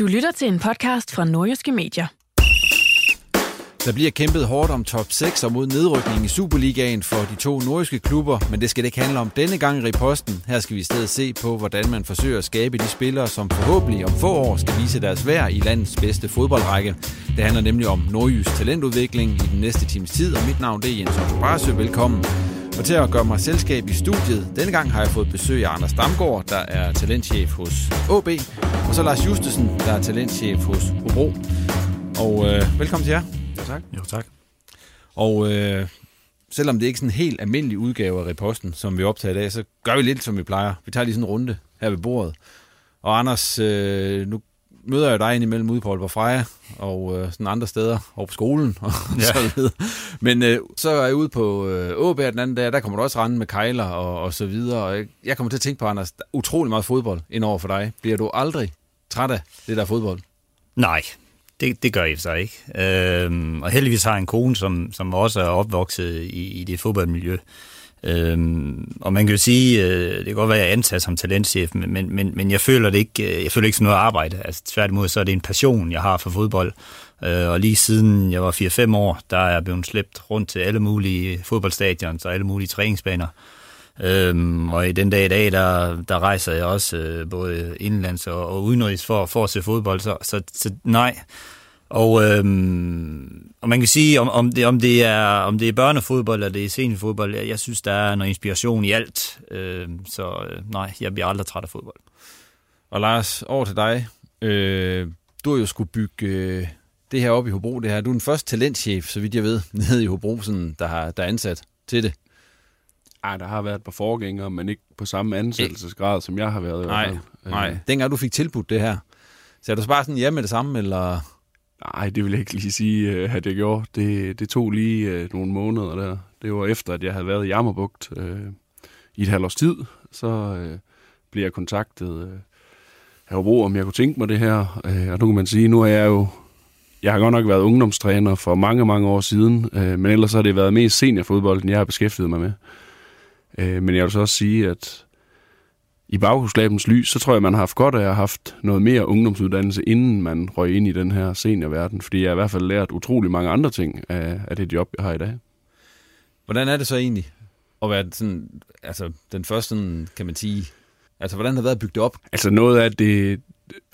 Du lytter til en podcast fra Nordjyske Medier. Der bliver kæmpet hårdt om top 6 og mod nedrykning i Superligaen for de to nordiske klubber, men det skal det ikke handle om denne gang i reposten. Her skal vi i stedet se på, hvordan man forsøger at skabe de spillere, som forhåbentlig om få år skal vise deres værd i landets bedste fodboldrække. Det handler nemlig om nordjysk talentudvikling i den næste times tid, og mit navn det er Jens Otto Velkommen. Og til at gøre mig selskab i studiet, denne gang har jeg fået besøg af Anders Damgaard, der er talentchef hos AB, og så Lars Justesen, der er talentchef hos Hobro. Og øh, velkommen til jer. Ja, tak. Jo, tak. Og øh, selvom det ikke er sådan en helt almindelig udgave af reposten, som vi optager i dag, så gør vi lidt, som vi plejer. Vi tager lige sådan en runde her ved bordet. Og Anders, øh, nu møder jeg dig indimellem ude på Aalborg Freja, og øh, sådan andre steder, over på skolen og ja. så videre. Men øh, så er jeg ude på øh, Åbær den anden dag, der kommer du også rende med kejler og, og så videre. Og jeg, jeg kommer til at tænke på, Anders, der er utrolig meget fodbold ind over for dig. Bliver du aldrig træt af det der fodbold? Nej, det, det gør jeg så ikke. Øhm, og heldigvis har jeg en kone, som, som også er opvokset i, i det fodboldmiljø. Øhm, og man kan jo sige, øh, det kan godt være, at jeg antager som talentchef, men, men, men jeg føler det ikke, øh, jeg føler ikke som noget arbejde. Altså tværtimod, så er det en passion, jeg har for fodbold. Øh, og lige siden jeg var 4-5 år, der er jeg blevet slæbt rundt til alle mulige fodboldstadions og alle mulige træningsbaner. Øhm, og i den dag i dag, der, der rejser jeg også øh, både indlands og, og udenrigs for, for at se fodbold, så, så, så nej. Og, øhm, og man kan sige, om, om, det, om, det er, om det er børnefodbold eller det er seniorfodbold, jeg, jeg synes, der er noget inspiration i alt. Øhm, så øh, nej, jeg bliver aldrig træt af fodbold. Og Lars, over til dig. Øh, du har jo skulle bygge øh, det her op i Hobro. Det her. Du er den første talentchef, så vidt jeg ved, nede i Hobro, sådan, der, har, der er ansat til det. Ej, der har været et par forgængere, men ikke på samme ansættelsesgrad, som jeg har været. Nej, nej. Dengang du fik tilbudt det her, så er du bare sådan ja med det samme, eller... Nej, det vil jeg ikke lige sige, øh, at jeg gjorde. Det, det tog lige øh, nogle måneder der. Det var efter, at jeg havde været i Jammerbugt øh, i et halvt års tid. Så øh, blev jeg kontaktet øh, af Hobro, om jeg kunne tænke mig det her. Øh, og nu kan man sige, nu er jeg jo... Jeg har godt nok været ungdomstræner for mange, mange år siden, øh, men ellers har det været mest seniorfodbold, jeg har beskæftiget mig med. Øh, men jeg vil så også sige, at i baghuslabens lys, så tror jeg, man har haft godt af at have haft noget mere ungdomsuddannelse, inden man røg ind i den her seniorverden. Fordi jeg har i hvert fald lært utrolig mange andre ting af, af det job, jeg har i dag. Hvordan er det så egentlig at være sådan, altså, den første, sådan, kan man sige, altså hvordan har det været bygget op? Altså noget af det,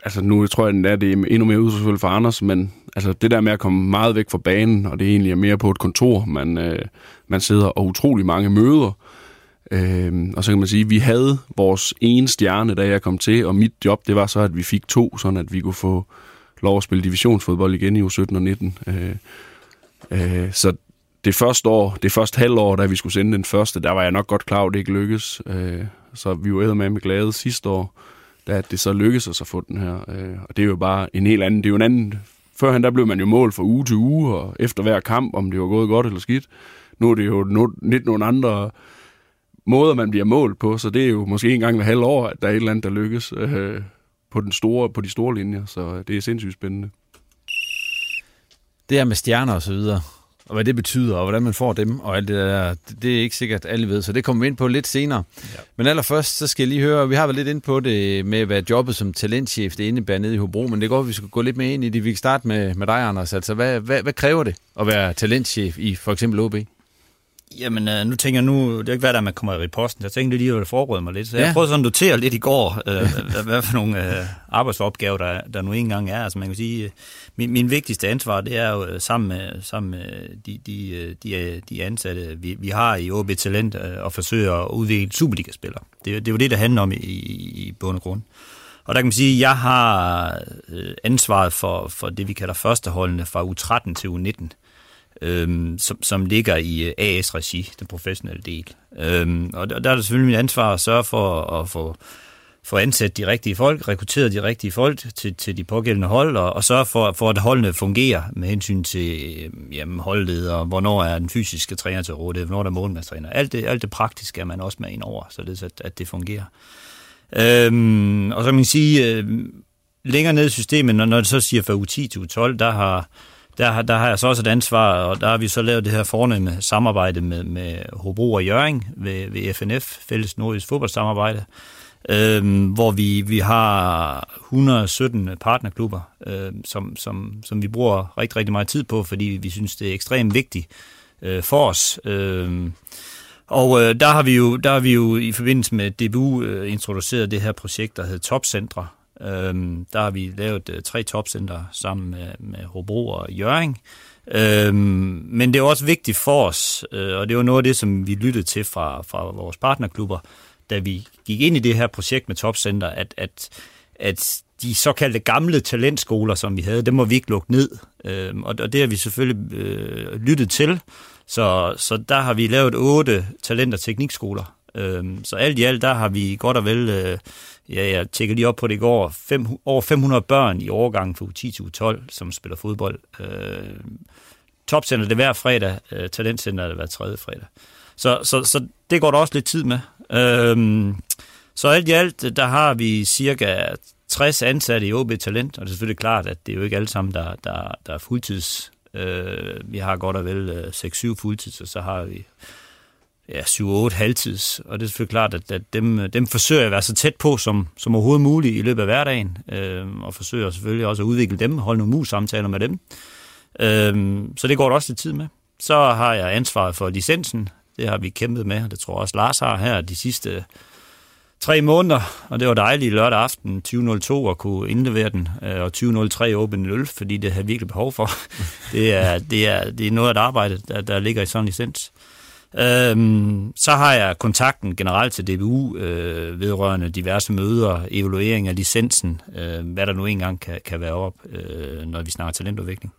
altså nu tror jeg, det er endnu mere udfordrende for Anders, men altså det der med at komme meget væk fra banen, og det er egentlig mere på et kontor, man, øh, man sidder og utrolig mange møder, Øhm, og så kan man sige, at vi havde vores ene stjerne, da jeg kom til, og mit job, det var så, at vi fik to, sådan at vi kunne få lov at spille divisionsfodbold igen i u 17 og 19. Øh, øh, så det første år, det første halvår, da vi skulle sende den første, der var jeg nok godt klar over, at det ikke lykkedes. Øh, så vi var med med glade sidste år, da det så lykkedes os at få den her. Øh, og det er jo bare en helt anden, det er jo en anden Førhen der blev man jo mål fra uge til uge, og efter hver kamp, om det var gået godt eller skidt. Nu er det jo no- lidt nogle andre måder, man bliver målt på, så det er jo måske en gang hver halve år, at der er et eller andet, der lykkes øh, på, den store, på de store linjer, så det er sindssygt spændende. Det er med stjerner og så videre, og hvad det betyder, og hvordan man får dem, og alt det der, det er ikke sikkert, alle ved, så det kommer vi ind på lidt senere. Ja. Men allerførst, så skal jeg lige høre, vi har været lidt ind på det med, hvad jobbet som talentchef det indebærer nede i Hobro, men det går, at vi skal gå lidt mere ind i det. Vi kan starte med, med dig, Anders. Altså, hvad, hvad, hvad kræver det at være talentchef i for eksempel OB? Jamen, øh, nu tænker jeg nu, det er ikke hvad der, man kommer i posten. Jeg tænkte lige, at jeg forberede mig lidt. Så ja. jeg prøvede sådan at notere lidt i går, øh, hvad, for nogle øh, arbejdsopgaver, der, der nu engang er. Altså man kan sige, øh, min, min vigtigste ansvar, det er jo øh, sammen med, sammen med de, de, øh, de, de ansatte, vi, vi har i OB Talent, at forsøge at udvikle Superliga-spillere. Det, det er jo det, der handler om i, i bund og grund. Og der kan man sige, at jeg har ansvaret for, for det, vi kalder førsteholdene fra U13 til U19 øhm, som, som ligger i øh, AS-regi, den professionelle del. Øhm, og der, der er det selvfølgelig mit ansvar at sørge for at få, få ansat de rigtige folk, rekrutteret de rigtige folk til, til de pågældende hold, og, og sørge for, for, at holdene fungerer med hensyn til øh, jamen, holdet, hvornår er den fysiske træner til rådighed, hvornår er der målmandstræner. Alt det, alt det praktiske er man også med ind over, således at, at det fungerer. Øhm, og så kan man sige, øh, længere ned i systemet, når, når det så siger fra U10 til U12, der har der, der har jeg så også et ansvar, og der har vi så lavet det her fornemme samarbejde med, med Hobro og Jøring ved, ved FNF, Fælles Nordisk Fodboldsamarbejde, øh, hvor vi, vi har 117 partnerklubber, øh, som, som, som vi bruger rigtig, rigtig meget tid på, fordi vi synes, det er ekstremt vigtigt øh, for os. Øh, og øh, der har vi jo der har vi jo i forbindelse med DBU øh, introduceret det her projekt, der hedder Topcentre, Øhm, der har vi lavet øh, tre topcenter sammen med, med Hobro og Jøring. Øhm, men det er også vigtigt for os, øh, og det var noget af det, som vi lyttede til fra, fra vores partnerklubber, da vi gik ind i det her projekt med topcenter, at, at, at de såkaldte gamle talentskoler, som vi havde, dem må vi ikke lukke ned. Øhm, og, og det har vi selvfølgelig øh, lyttet til. Så, så der har vi lavet otte talent- og teknikskoler. Øhm, så alt i alt, der har vi godt og vel... Øh, Ja, jeg tjekkede lige op på det i går. Fem, over 500 børn i overgangen fra U10 til U12, som spiller fodbold. Øh, topcenter det hver fredag, øh, talentcenter det hver tredje fredag. Så, så, så det går der også lidt tid med. Øh, så alt i alt, der har vi cirka 60 ansatte i OB Talent, og det er selvfølgelig klart, at det er jo ikke alle sammen, der, der, der er fuldtids. Øh, vi har godt og vel øh, 6-7 fuldtids, og så har vi ja, 7-8 halvtids, og det er selvfølgelig klart, at, at dem, dem forsøger jeg at være så tæt på som, som overhovedet muligt i løbet af hverdagen, øh, og forsøger selvfølgelig også at udvikle dem, holde nogle mus-samtaler med dem. Øh, så det går der også lidt tid med. Så har jeg ansvaret for licensen, det har vi kæmpet med, og det tror jeg også Lars har her de sidste tre måneder, og det var dejligt lørdag aften 2002 at kunne indlevere den, øh, og 2003 åbne øl, fordi det har virkelig behov for. det, er, det, er, det er noget af et arbejde, der, der ligger i sådan en licens. Øhm, så har jeg kontakten generelt til DBU øh, vedrørende diverse møder, evaluering af licensen, øh, hvad der nu engang kan, kan være op, øh, når vi snakker talentudvikling.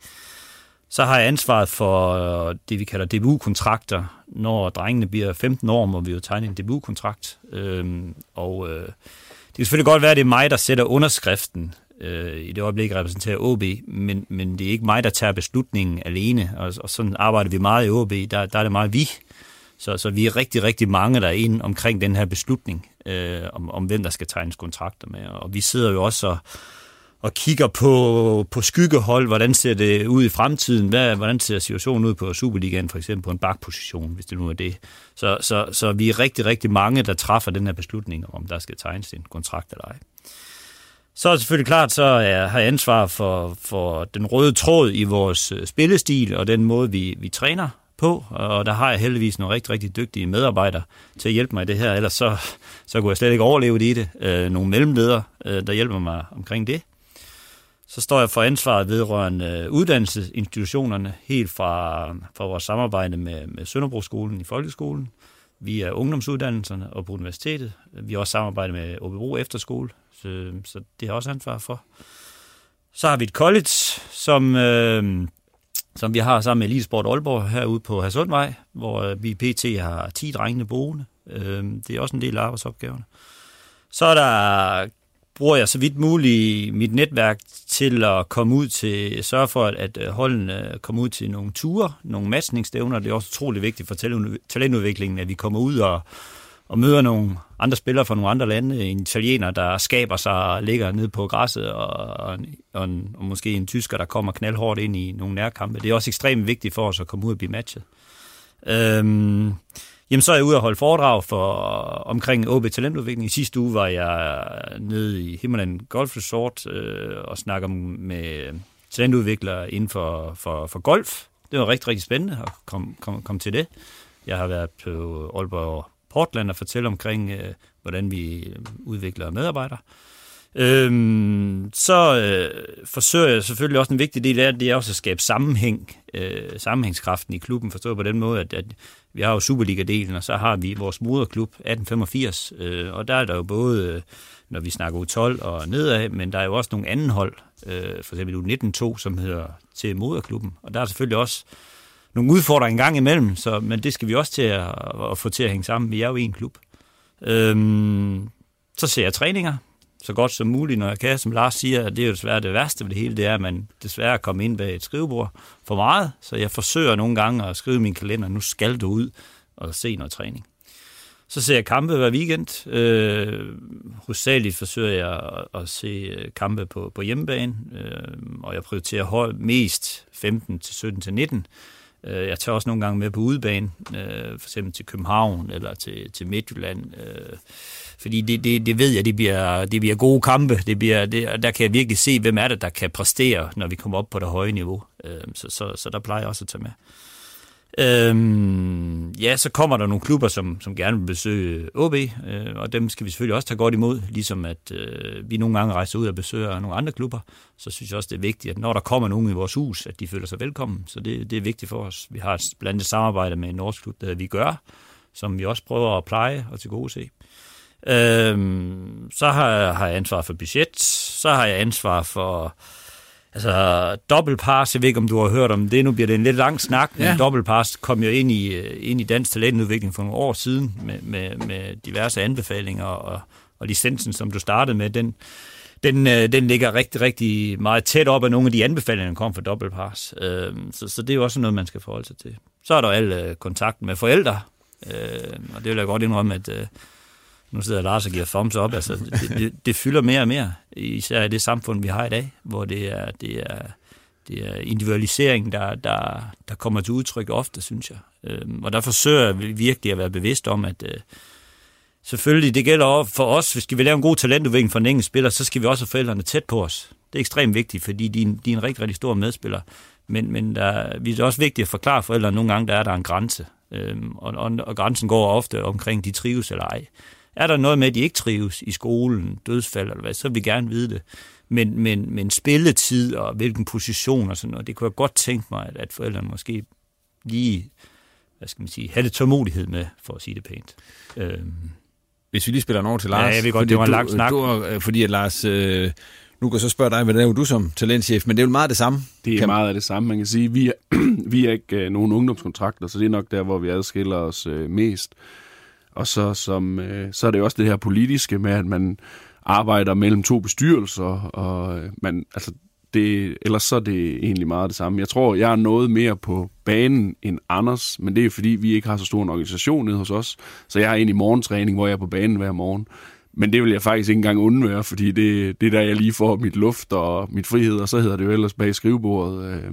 Så har jeg ansvaret for det, vi kalder DBU-kontrakter. Når drengene bliver 15 år, må vi jo tegne en DBU-kontrakt. Øhm, og øh, det kan selvfølgelig godt være, at det er mig, der sætter underskriften øh, i det øjeblik repræsenterer OB, men, men det er ikke mig, der tager beslutningen alene, og, og sådan arbejder vi meget i OB. Der, der er det meget vi, så, så vi er rigtig, rigtig mange, der er inde omkring den her beslutning, øh, om, om hvem der skal tegnes kontrakter med. Og vi sidder jo også og, og kigger på, på skyggehold, hvordan ser det ud i fremtiden, hvad, hvordan ser situationen ud på Superligaen, for eksempel på en bakposition, hvis det nu er det. Så, så, så vi er rigtig, rigtig mange, der træffer den her beslutning, om der skal tegnes en kontrakt eller ej. Så er det selvfølgelig klart, så jeg har jeg ansvar for, for den røde tråd i vores øh, spillestil og den måde, vi, vi træner på, og der har jeg heldigvis nogle rigtig, rigtig dygtige medarbejdere til at hjælpe mig i det her, ellers så, så kunne jeg slet ikke overleve i det. Øh, nogle mellemledere, øh, der hjælper mig omkring det. Så står jeg for ansvaret vedrørende øh, uddannelsesinstitutionerne, helt fra, fra vores samarbejde med, med Sønderbroskolen i folkeskolen, via ungdomsuddannelserne og på universitetet. Vi har også samarbejdet med Åbebro Efterskole, så, så det har også ansvar for. Så har vi et college, som... Øh, som vi har sammen med Elitesport Aalborg herude på Hasundvej, hvor øh, vi pt. har 10 drengene boende. Øh, det er også en del af arbejdsopgaverne. Så er der bruger jeg så vidt muligt mit netværk til at komme ud til, sørge for, at øh, holdene kommer ud til nogle ture, nogle matchningsstævner. Det er også utrolig vigtigt for talentudviklingen, at vi kommer ud og, og møder nogle andre spillere fra nogle andre lande. En italiener, der skaber sig og ligger nede på græsset, og, og, og, en, og måske en tysker, der kommer knaldhårdt ind i nogle nærkampe. Det er også ekstremt vigtigt for os at komme ud og blive matchet. Øhm, Jamen, så er jeg ude og holde foredrag for, omkring OB Talentudvikling. I sidste uge var jeg nede i Himmerland Golf Resort øh, og snakker med talentudviklere inden for, for, for golf. Det var rigtig, rigtig spændende at komme kom, kom til det. Jeg har været på Aalborg Portland og fortælle omkring, øh, hvordan vi øh, udvikler medarbejdere. Øhm, så øh, forsøger jeg selvfølgelig også en vigtig del af det, er også at skabe sammenhæng, øh, sammenhængskraften i klubben, forstået på den måde, at, at vi har jo Superliga-delen, og så har vi vores moderklub 1885, øh, og der er der jo både, øh, når vi snakker U12 og nedad, men der er jo også nogle anden hold, øh, for eksempel U19-2, som hedder til moderklubben, og der er selvfølgelig også nogle udfordringer en gang imellem, så, men det skal vi også til at, at få til at hænge sammen. Vi er jo en klub. Øhm, så ser jeg træninger, så godt som muligt, når jeg kan. Som Lars siger, det er jo desværre det værste ved det hele, det er, at man desværre kommer ind bag et skrivebord for meget. Så jeg forsøger nogle gange at skrive min kalender, nu skal du ud og se noget træning. Så ser jeg kampe hver weekend. Øh, hovedsageligt forsøger jeg at, at se øh, kampe på, på hjemmebane, øh, og jeg prioriterer høj, mest 15 til 17 til 19. Øh, jeg tager også nogle gange med på udebane, øh, for eksempel til København eller til, til Midtjylland. Øh, fordi det, det, det ved jeg, det bliver, det bliver gode kampe. Det bliver, det, der kan jeg virkelig se, hvem er det, der kan præstere, når vi kommer op på det høje niveau. Øh, så, så, så der plejer jeg også at tage med. Øhm, ja, så kommer der nogle klubber, som, som gerne vil besøge øh, OB, øh, og dem skal vi selvfølgelig også tage godt imod, ligesom at øh, vi nogle gange rejser ud og besøger nogle andre klubber. Så synes jeg også, det er vigtigt, at når der kommer nogen i vores hus, at de føler sig velkommen. Så det, det er vigtigt for os. Vi har et blandt andet samarbejde med en norsk klub, der vi gør, som vi også prøver at pleje og til gode se. Øhm, så har jeg, har jeg ansvar for budget, så har jeg ansvar for altså dobbeltpass, jeg ved ikke, om du har hørt om det, nu bliver det en lidt lang snak, ja. men dobbeltpass kom jo ind i, ind i dansk talentudvikling for nogle år siden med, med, med diverse anbefalinger og, og licensen, som du startede med, den, den, øh, den ligger rigtig, rigtig meget tæt op af nogle af de anbefalinger, der kom for dobbeltpass. Øhm, så, så det er jo også noget, man skal forholde sig til. Så er der al kontakten med forældre, øh, og det vil jeg godt indrømme, at øh, nu sidder Lars og giver thumbs up, altså det, det, det fylder mere og mere, især i det samfund, vi har i dag, hvor det er, det er, det er individualisering, der, der, der kommer til udtryk ofte, synes jeg. Øhm, og der forsøger vi virkelig at være bevidst om, at øh, selvfølgelig, det gælder for os, hvis vi vil lave en god talentudvikling for en enkelt spiller, så skal vi også have forældrene tæt på os. Det er ekstremt vigtigt, fordi de, de er en rigtig, rigtig stor medspiller. Men, men der, vi er også vigtigt at forklare forældrene, at nogle gange der er der en grænse. Øhm, og, og, og grænsen går ofte omkring, de trives eller ej. Er der noget med, at de ikke trives i skolen, dødsfald eller hvad, så vil vi gerne vide det. Men, men, men spilletid og hvilken position og sådan noget, det kunne jeg godt tænke mig, at, at forældrene måske lige, hvad skal man sige, have lidt tålmodighed med, for at sige det pænt. Øhm. Hvis vi lige spiller over til Lars. Ja, jeg ved godt, det var en lang snak. Du, øh, fordi at Lars, øh, nu kan jeg så spørge dig, hvad laver du som talentchef, men det er jo meget det samme. Det er kan... meget af det samme. Man kan sige, vi er, vi er ikke øh, nogen ungdomskontrakter, så det er nok der, hvor vi adskiller os øh, mest. Og så, som, øh, så er det jo også det her politiske med, at man arbejder mellem to bestyrelser, og øh, man, altså det, ellers så er det egentlig meget det samme. Jeg tror, jeg er noget mere på banen end Anders, men det er fordi, vi ikke har så stor en organisation nede hos os. Så jeg har egentlig morgentræning, hvor jeg er på banen hver morgen. Men det vil jeg faktisk ikke engang undvære, fordi det, det er der, jeg lige får mit luft og mit frihed, og så hedder det jo ellers bag skrivebordet. Øh,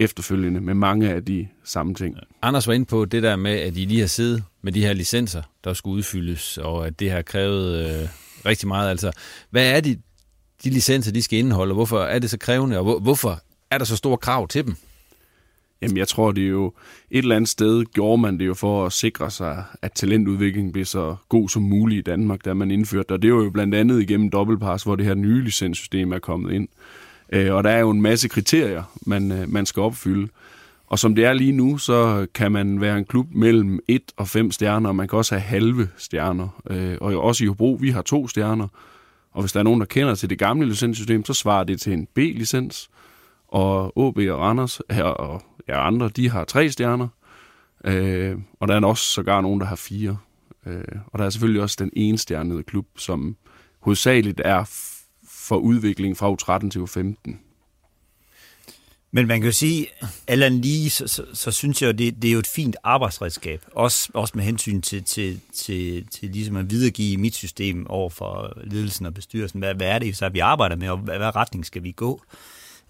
efterfølgende med mange af de samme ting. Anders var inde på det der med, at I lige har siddet med de her licenser, der skulle udfyldes, og at det har krævet øh, rigtig meget. Altså, hvad er de, de licenser, de skal indeholde, og hvorfor er det så krævende, og hvor, hvorfor er der så store krav til dem? Jamen, jeg tror, det er jo et eller andet sted gjorde man det jo for at sikre sig, at talentudviklingen bliver så god som muligt i Danmark, da man indførte Og det var jo blandt andet igennem dobbeltpass, hvor det her nye licenssystem er kommet ind. Øh, og der er jo en masse kriterier, man, øh, man skal opfylde. Og som det er lige nu, så kan man være en klub mellem 1 og 5 stjerner, og man kan også have halve stjerner. Øh, og også i Hobro, vi har to stjerner. Og hvis der er nogen, der kender til det gamle licenssystem, så svarer det til en B-licens. Og OB og Randers her, og ja, andre, de har tre stjerner. Øh, og der er også sågar nogen, der har fire. Øh, og der er selvfølgelig også den ene stjernede klub, som hovedsageligt er for udvikling fra U13 til U15. Men man kan jo sige, Allan lige, så, så, så synes jeg, det, det er jo et fint arbejdsredskab. Også, også med hensyn til, til, til, til ligesom at videregive mit system over for ledelsen og bestyrelsen. Hvad, hvad er det så, vi arbejder med, og hvad, hvad retning skal vi gå?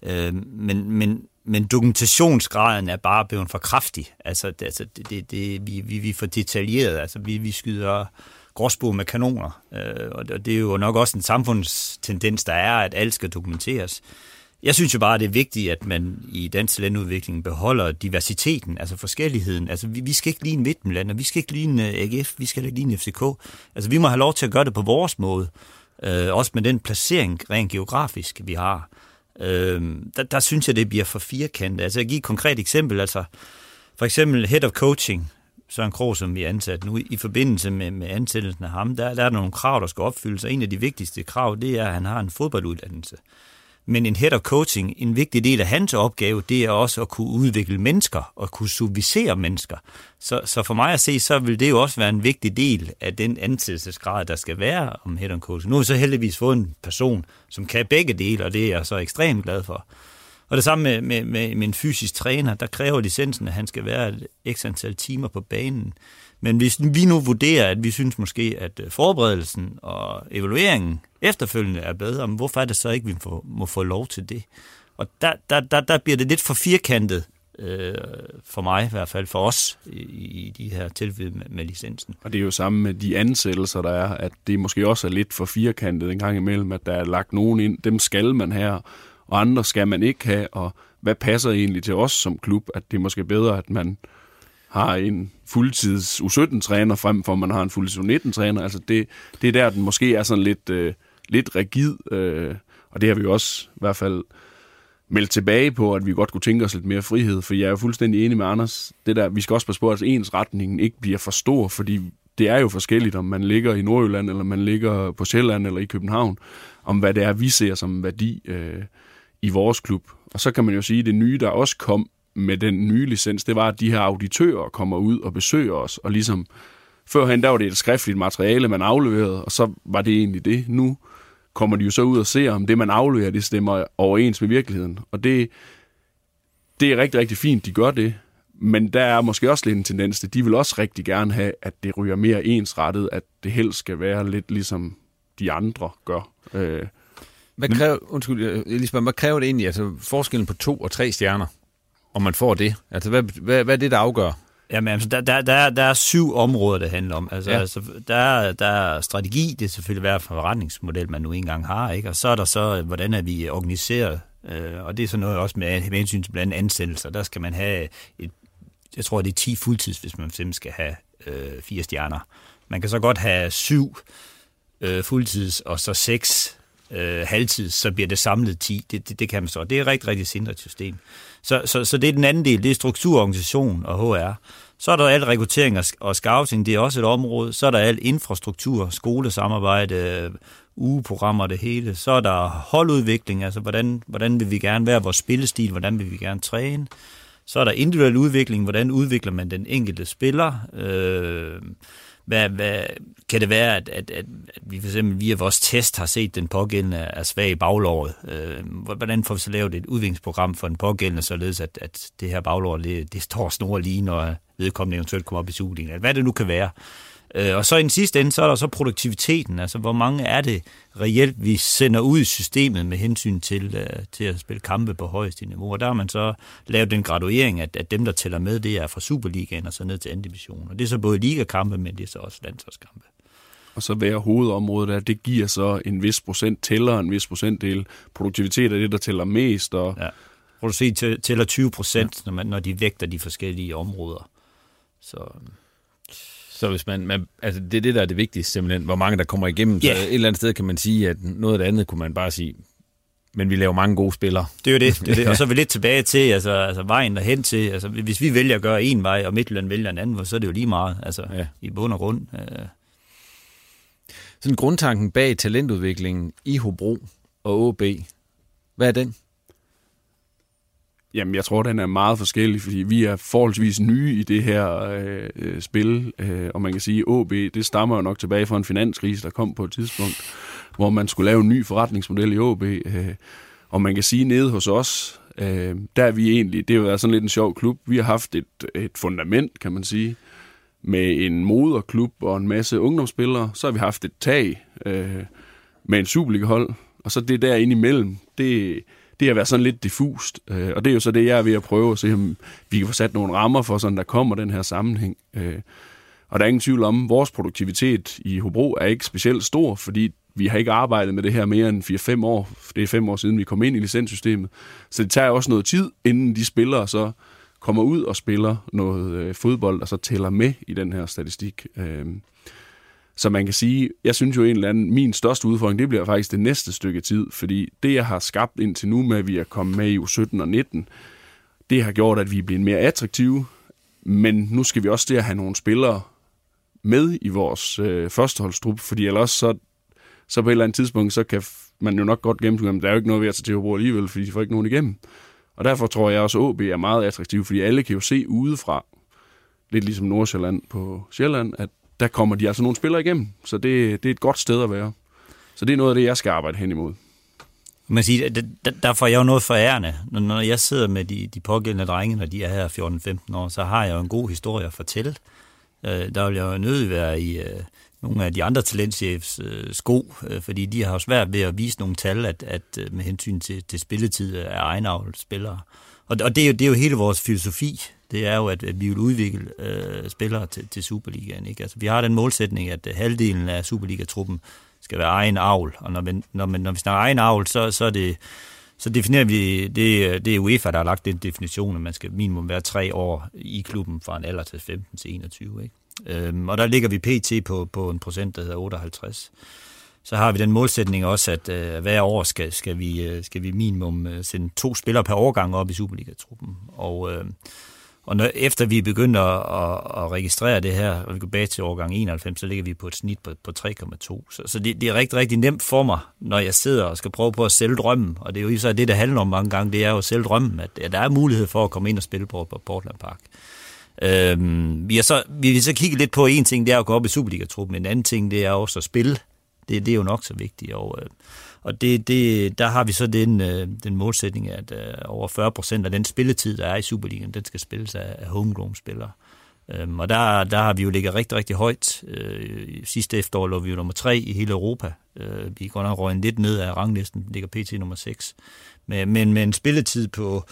Øh, men, men, men dokumentationsgraden er bare blevet for kraftig. Altså, det, altså det, det, det, vi, vi, vi er for detaljeret. Altså, vi, vi skyder gråsbog med kanoner. Øh, og det er jo nok også en samfundstendens, der er, at alt skal dokumenteres. Jeg synes jo bare, at det er vigtigt, at man i dansk talentudvikling beholder diversiteten, altså forskelligheden. Altså, vi, vi skal ikke lige Midtjylland, og vi skal ikke lige øh, AGF, vi skal ikke lige FCK. Altså, vi må have lov til at gøre det på vores måde. Øh, også med den placering rent geografisk, vi har. Øh, der, der synes jeg, det bliver for firkantet. Altså, jeg giver et konkret eksempel. Altså, for eksempel Head of Coaching, Søren Krog, som vi er ansat nu, i forbindelse med, med ansættelsen af ham, der, der er der nogle krav, der skal opfyldes, og en af de vigtigste krav, det er, at han har en fodbolduddannelse. Men en head of coaching, en vigtig del af hans opgave, det er også at kunne udvikle mennesker og kunne supervisere mennesker. Så, så for mig at se, så vil det jo også være en vigtig del af den ansættelsesgrad, der skal være om head of coaching. Nu har vi så heldigvis fået en person, som kan begge dele, og det er jeg så ekstremt glad for. Og det samme med, med, med, med en fysisk træner, der kræver licensen, at han skal være et x antal timer på banen. Men hvis vi nu vurderer, at vi synes måske, at øh, forberedelsen og evalueringen efterfølgende er bedre, men hvorfor er det så ikke, at vi får, må få lov til det? Og der, der, der, der bliver det lidt for firkantet, øh, for mig i hvert fald, for os i, i de her tilfælde med, med licensen. Og det er jo samme med de ansættelser, der er, at det måske også er lidt for firkantet en gang imellem, at der er lagt nogen ind, dem skal man have, og andre skal man ikke have, og hvad passer egentlig til os som klub, at det er måske bedre, at man har en fuldtids U17-træner, frem for at man har en fuldtids U19-træner. Altså det, det er der, den måske er sådan lidt, øh, lidt rigid, øh, og det har vi jo også i hvert fald meldt tilbage på, at vi godt kunne tænke os lidt mere frihed, for jeg er jo fuldstændig enig med Anders. Det der, vi skal også passe på, at ens retningen ikke bliver for stor, fordi det er jo forskelligt, om man ligger i Nordjylland, eller man ligger på Sjælland, eller i København, om hvad det er, vi ser som værdi øh, i vores klub. Og så kan man jo sige, at det nye, der også kom med den nye licens, det var, at de her auditører kommer ud og besøger os, og ligesom førhen, der var det et skriftligt materiale, man afleverede, og så var det egentlig det. Nu kommer de jo så ud og ser, om det, man afleverer, det stemmer overens med virkeligheden. Og det, det er rigtig, rigtig fint, de gør det. Men der er måske også lidt en tendens til, de vil også rigtig gerne have, at det ryger mere ensrettet, at det helst skal være lidt ligesom de andre gør. Øh, hvad kræver, undskyld, Elisabeth, hvad kræver det egentlig, altså forskellen på to og tre stjerner, om man får det? Altså, hvad, hvad, hvad er det, der afgør? Jamen, altså, der, der, der, der er syv områder, det handler om. Altså, ja. altså der, der er strategi, det er selvfølgelig hver forretningsmodel, man nu engang har, ikke? og så er der så, hvordan er vi organiseret, øh, og det er så noget også med, med hensyn til blandt ansættelser. Der skal man have et, jeg tror, det er 10 fuldtids, hvis man simpelthen skal have øh, fire stjerner. Man kan så godt have syv øh, fuldtids, og så seks øh, halvtids, så bliver det samlet 10. Det, det, det kan man så. Det er et rigtig, rigtig sindret system. Så, så, så det er den anden del, det er strukturorganisation og HR. Så er der alt rekruttering og scouting, det er også et område. Så er der alt infrastruktur, skolesamarbejde, øh, ugeprogrammer, det hele. Så er der holdudvikling, altså hvordan, hvordan vil vi gerne være vores spillestil, hvordan vil vi gerne træne. Så er der individuel udvikling, hvordan udvikler man den enkelte spiller. Øh, hvad, hvad, kan det være, at, at, at, at vi for eksempel via vores test har set, at den pågældende er svag i baglåret? Øh, hvordan får vi så lavet et udviklingsprogram for den pågældende, således at, at det her baglår, det, det står snor lige, når vedkommende eventuelt kommer op i sugningen? Hvad det nu kan være. Øh, og så i den sidste ende, så er der så produktiviteten. Altså, hvor mange er det reelt, vi sender ud i systemet med hensyn til, uh, til at spille kampe på højeste niveau. Og der har man så lavet den graduering, at, at dem, der tæller med, det er fra Superligaen og så ned til anden division. Og det er så både ligakampe, men det er så også landsholdskampe. Og så hver hovedområde der, det giver så en vis procent tæller, en vis procentdel. Produktivitet er det, der tæller mest. Og... Ja. Produktivitet tæller 20 procent, ja. når, man, når de vægter de forskellige områder. Så så hvis man, man, altså det er det, der er det vigtigste simpelthen, hvor mange der kommer igennem. Yeah. Så et eller andet sted kan man sige, at noget af det andet kunne man bare sige, men vi laver mange gode spillere. Det er jo det. det, er det. Og så er vi lidt tilbage til altså, altså vejen derhen til. Altså, hvis vi vælger at gøre en vej, og Midtjylland vælger en anden, så er det jo lige meget. Altså, ja. i bund og grund. Øh. Sådan grundtanken bag talentudviklingen i Hobro og OB, hvad er den? Jamen, jeg tror, den er meget forskellig, fordi vi er forholdsvis nye i det her øh, øh spil, øh, og man kan sige, at OB, det stammer jo nok tilbage fra en finanskrise, der kom på et tidspunkt, hvor man skulle lave en ny forretningsmodel i OB. Øh, og man kan sige, nede hos os, øh, der er vi egentlig, det har været sådan lidt en sjov klub. Vi har haft et, et fundament, kan man sige, med en moderklub og en masse ungdomsspillere. Så har vi haft et tag øh, med en Superliga-hold, og så det der ind imellem, det, det har været sådan lidt diffust. Øh, og det er jo så det, jeg er ved at prøve at se, om vi kan få sat nogle rammer for, sådan der kommer den her sammenhæng. Øh, og der er ingen tvivl om, at vores produktivitet i Hobro er ikke specielt stor, fordi vi har ikke arbejdet med det her mere end 4-5 år. Det er 5 år siden, vi kom ind i licenssystemet. Så det tager også noget tid, inden de spillere så kommer ud og spiller noget øh, fodbold, og så tæller med i den her statistik. Øh, så man kan sige, jeg synes jo en eller anden, min største udfordring, det bliver faktisk det næste stykke tid, fordi det, jeg har skabt indtil nu med, at vi er kommet med i U17 og 19, det har gjort, at vi er blevet mere attraktive, men nu skal vi også til at have nogle spillere med i vores øh, førsteholdstrup, fordi ellers så, så på et eller andet tidspunkt, så kan man jo nok godt gennemskue, at der er jo ikke noget ved at tage til at bruge alligevel, fordi de får ikke nogen igennem. Og derfor tror jeg også, at OB er meget attraktiv, fordi alle kan jo se udefra, lidt ligesom Nordsjælland på Sjælland, at der kommer de altså nogle spillere igennem. Så det, det er et godt sted at være. Så det er noget af det, jeg skal arbejde hen imod. Man siger, der, der får jeg jo noget ærende. Når jeg sidder med de, de pågældende drenge, når de er her 14-15 år, så har jeg jo en god historie at fortælle. Øh, der vil jeg jo nødig være i øh, nogle af de andre talentchefs øh, sko, øh, fordi de har jo svært ved at vise nogle tal, at, at øh, med hensyn til, til spilletid af egenavl spillere. Og, og det, er jo, det er jo hele vores filosofi det er jo, at, at vi vil udvikle øh, spillere til, til Superligaen. Ikke? Altså, vi har den målsætning, at øh, halvdelen af Superliga-truppen skal være egen avl, og når, vi, når, når vi snakker egen avl, så, så er det så definerer vi, det, det er UEFA, der har lagt den definition, at man skal minimum være tre år i klubben fra en alder til 15 til 21. Ikke? Øhm, og der ligger vi pt. på, på en procent, der hedder 58. Så har vi den målsætning også, at øh, hver år skal, skal, vi, øh, skal vi minimum øh, sende to spillere per årgang op i Superliga-truppen. Og øh, og når, efter vi begynder at, at, at registrere det her, og vi går bag til årgang 91, så ligger vi på et snit på, på 3,2. Så, så det, det er rigtig, rigtig nemt for mig, når jeg sidder og skal prøve på at sælge drømmen. Og det er jo så det, det handler om mange gange, det er jo at sælge drømmen, at, at der er mulighed for at komme ind og spille på, på Portland Park. Øhm, vi, har så, vi vil så kigge lidt på en ting, det er at gå op i Superliga-truppen. En anden ting, det er også at spille. Det, det er jo nok så vigtigt. Og, øh, og det, det, der har vi så den, øh, den målsætning, at øh, over 40 procent af den spilletid, der er i Superligaen, den skal spilles af, af homegrown-spillere. Øhm, og der, der har vi jo ligget rigtig, rigtig højt. Øh, sidste efterår lå vi jo nummer tre i hele Europa. Øh, vi går nok røget lidt ned af ranglisten, ligger pt. nummer 6. Men, men med en spilletid på,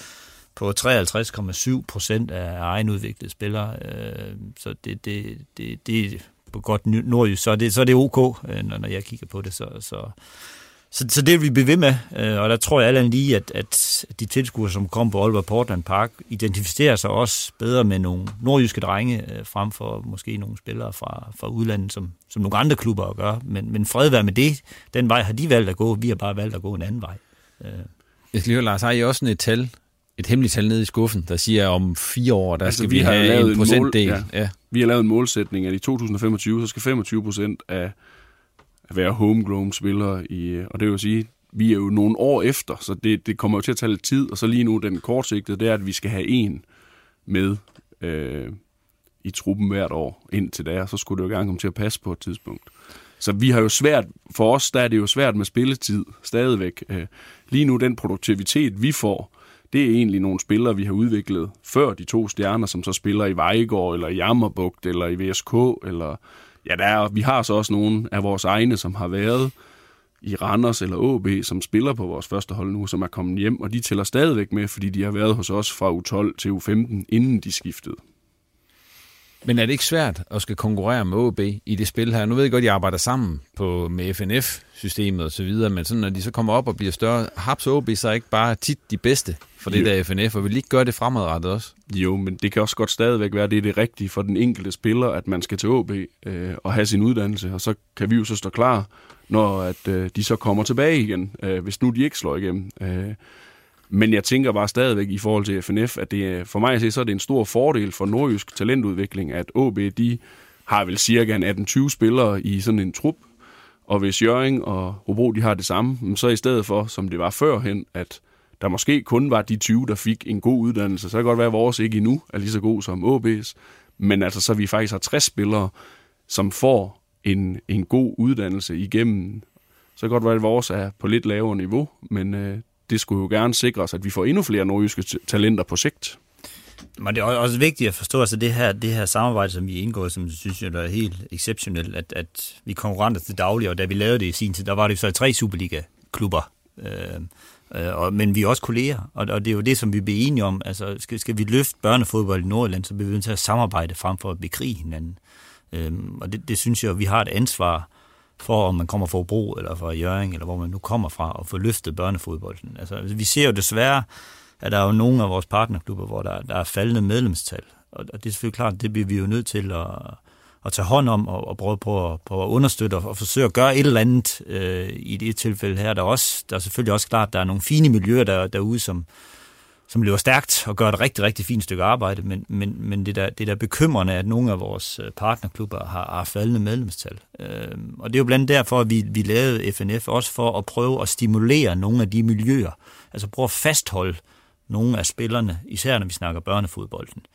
på 53,7 procent af egenudviklede spillere. Øh, så det, det, det, det på godt nordjysk, så er det, så er det ok, øh, når, når jeg kigger på det. Så, så, så, så det vil vi blive ved med, øh, og der tror jeg alle lige, at, at de tilskuere, som kom på Aalborg Portland Park, identificerer sig også bedre med nogle nordjyske drenge, øh, frem for måske nogle spillere fra, fra udlandet, som, som nogle andre klubber at gøre. Men, men fred være med det. Den vej har de valgt at gå, vi har bare valgt at gå en anden vej. Jeg skal lige høre, Lars, har I også sådan et tal, et hemmeligt tal nede i skuffen, der siger, at om fire år, der altså, skal vi, vi have en procentdel? Mål, ja. Ja. Vi har lavet en målsætning, at i 2025, så skal 25 procent af at være homegrown spillere. I, og det vil sige, vi er jo nogle år efter, så det, det kommer jo til at tage lidt tid. Og så lige nu, den kortsigtede, det er, at vi skal have en med øh, i truppen hvert år indtil da, så skulle det jo gerne komme til at passe på et tidspunkt. Så vi har jo svært, for os der er det jo svært med spilletid stadigvæk. Øh, lige nu, den produktivitet, vi får, det er egentlig nogle spillere, vi har udviklet før de to stjerner, som så spiller i Vejgaard, eller i Jammerbugt, eller i VSK, eller Ja, der er, vi har så også nogle af vores egne, som har været i Randers eller AB, som spiller på vores første hold nu, som er kommet hjem, og de tæller stadigvæk med, fordi de har været hos os fra U12 til U15, inden de skiftede. Men er det ikke svært at skal konkurrere med OB i det spil her? Nu ved jeg godt, at I arbejder sammen på, med FNF-systemet og så videre, men sådan, når de så kommer op og bliver større, Haps OB så ikke bare tit de bedste for det jo. der FNF, og vil ikke gøre det fremadrettet også? Jo, men det kan også godt stadigvæk være, at det er det rigtige for den enkelte spiller, at man skal til OB øh, og have sin uddannelse, og så kan vi jo så stå klar, når at, øh, de så kommer tilbage igen, øh, hvis nu de ikke slår igennem. Øh, men jeg tænker bare stadigvæk i forhold til FNF, at det, for mig at se, så er det en stor fordel for nordjysk talentudvikling, at OB, de har vel cirka 18-20 spillere i sådan en trup, og hvis Jøring og Hobro, de har det samme, så i stedet for, som det var førhen, at der måske kun var de 20, der fik en god uddannelse, så kan det godt være, at vores ikke endnu er lige så god som OB's, men altså så vi faktisk har 60 spillere, som får en, en god uddannelse igennem. Så kan godt være, at vores er på lidt lavere niveau, men øh, det skulle jo gerne sikre at vi får endnu flere nordjyske talenter på sigt. Men det er også vigtigt at forstå, altså det her, det her samarbejde, som vi indgår, som synes jeg er helt exceptionelt, at, at vi konkurrenter til daglig, og da vi lavede det i sin tid, der var det jo så tre Superliga-klubber. Øh, øh, og, men vi er også kolleger, og, og det er jo det, som vi bliver enige om. Altså, skal, skal vi løfte børnefodbold i Nordjylland, så bliver vi nødt til at samarbejde frem for at bekrige hinanden. Øh, og det, det synes jeg, vi har et ansvar for, om man kommer fra Bro eller fra Jørgen, eller hvor man nu kommer fra, og få løftet børnefodbolden. Altså, vi ser jo desværre, at der er jo nogle af vores partnerklubber, hvor der, der er faldende medlemstal. Og, og det er selvfølgelig klart, det bliver vi jo nødt til at, at tage hånd om og, og prøve på at, på at understøtte og, og forsøge at gøre et eller andet øh, i det tilfælde her. Der er, også, der er selvfølgelig også klart, at der er nogle fine miljøer der, derude, som, som løber stærkt og gør et rigtig, rigtig fint stykke arbejde, men, men, men det, der, det der bekymrende, at nogle af vores øh, partnerklubber har, har faldende medlemstal. Øh, og det er jo blandt derfor, at vi, vi lavede FNF også for at prøve at stimulere nogle af de miljøer, altså prøve at fastholde nogle af spillerne, især når vi snakker børnefodbolden.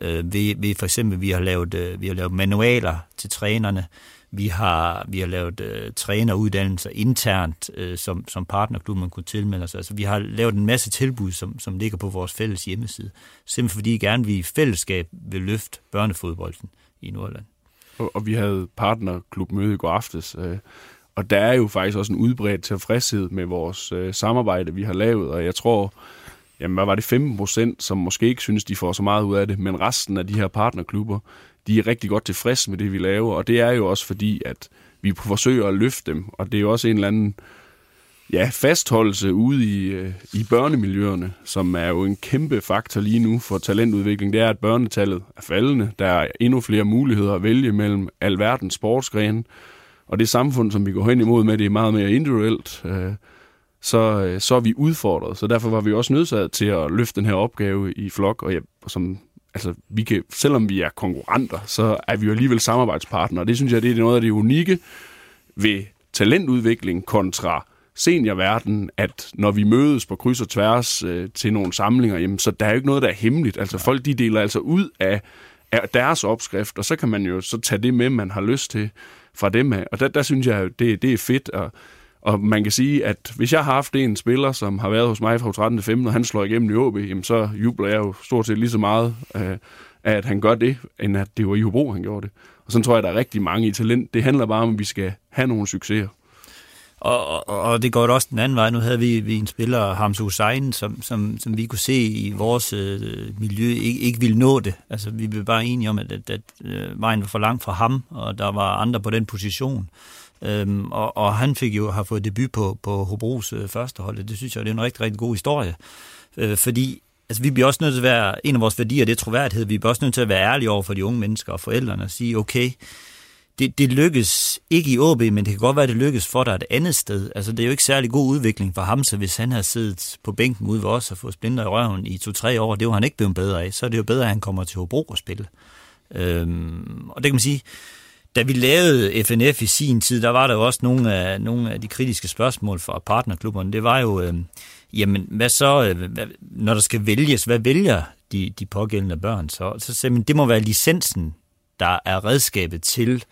Øh, vi, vi for eksempel, vi har lavet, øh, vi har lavet manualer til trænerne, vi har, vi har lavet øh, træneruddannelser internt, øh, som, som partnerklubben kunne tilmelde sig. Altså, vi har lavet en masse tilbud, som, som ligger på vores fælles hjemmeside. Simpelthen fordi gerne vi i fællesskab vil løfte børnefodbolden i Nordland. Og, og vi havde partnerklubmøde i går aftes, øh, og der er jo faktisk også en udbredt tilfredshed med vores øh, samarbejde, vi har lavet, og jeg tror, jamen hvad var det, 15 procent, som måske ikke synes, de får så meget ud af det, men resten af de her partnerklubber, de er rigtig godt tilfredse med det, vi laver, og det er jo også fordi, at vi forsøger at løfte dem, og det er jo også en eller anden ja, fastholdelse ude i, øh, i børnemiljøerne, som er jo en kæmpe faktor lige nu for talentudvikling. Det er, at børnetallet er faldende. Der er endnu flere muligheder at vælge mellem alverdens sportsgrene, og det samfund, som vi går hen imod med, det er meget mere individuelt. Øh, så, øh, så er vi udfordret. Så derfor var vi også nødsaget til at løfte den her opgave i flok, og ja, som, altså, vi kan, selvom vi er konkurrenter, så er vi jo alligevel samarbejdspartnere. Det synes jeg, det er noget af det unikke ved talentudvikling kontra seniorverden, at når vi mødes på kryds og tværs øh, til nogle samlinger, jamen, så der er jo ikke noget, der er hemmeligt. Altså folk, de deler altså ud af, af deres opskrift, og så kan man jo så tage det med, man har lyst til fra dem af. Og der, der synes jeg, det, det er fedt, og og man kan sige, at hvis jeg har haft en spiller, som har været hos mig fra 13. til 15, og han slår igennem i OB, jamen så jubler jeg jo stort set lige så meget, øh, at han gør det, end at det var i Hobro, han gjorde det. Og sådan tror jeg, der er rigtig mange i talent. Det handler bare om, at vi skal have nogle succeser. Og, og, og det går også den anden vej. Nu havde vi, vi en spiller, Hamza Hussein, som, som, som vi kunne se i vores øh, miljø ikke, ikke ville nå det. Altså, vi blev bare enige om, at, at, at øh, vejen var for langt fra ham, og der var andre på den position. Øhm, og, og han fik jo har fået debut på, på Hobros øh, første hold. Det synes jeg, det er en rigtig, rigtig god historie. Øh, fordi altså, vi bliver også nødt til at være, en af vores værdier, det er troværdighed. Vi bliver også nødt til at være ærlige over for de unge mennesker og forældrene og sige, okay, det, det lykkes ikke i AB, men det kan godt være, at det lykkes for dig et andet sted. Altså, det er jo ikke særlig god udvikling for ham, så hvis han har siddet på bænken ude ved os og fået splinter i røven i to-tre år, det var han ikke blevet bedre af, så er det jo bedre, at han kommer til Hobro og spille. Øhm, og det kan man sige, da vi lavede FNF i sin tid, der var der jo også nogle af, nogle af de kritiske spørgsmål fra partnerklubberne. Det var jo, øh, jamen hvad så, øh, hvad, når der skal vælges, hvad vælger de, de pågældende børn? Så, så sagde man, det må være licensen, der er redskabet til,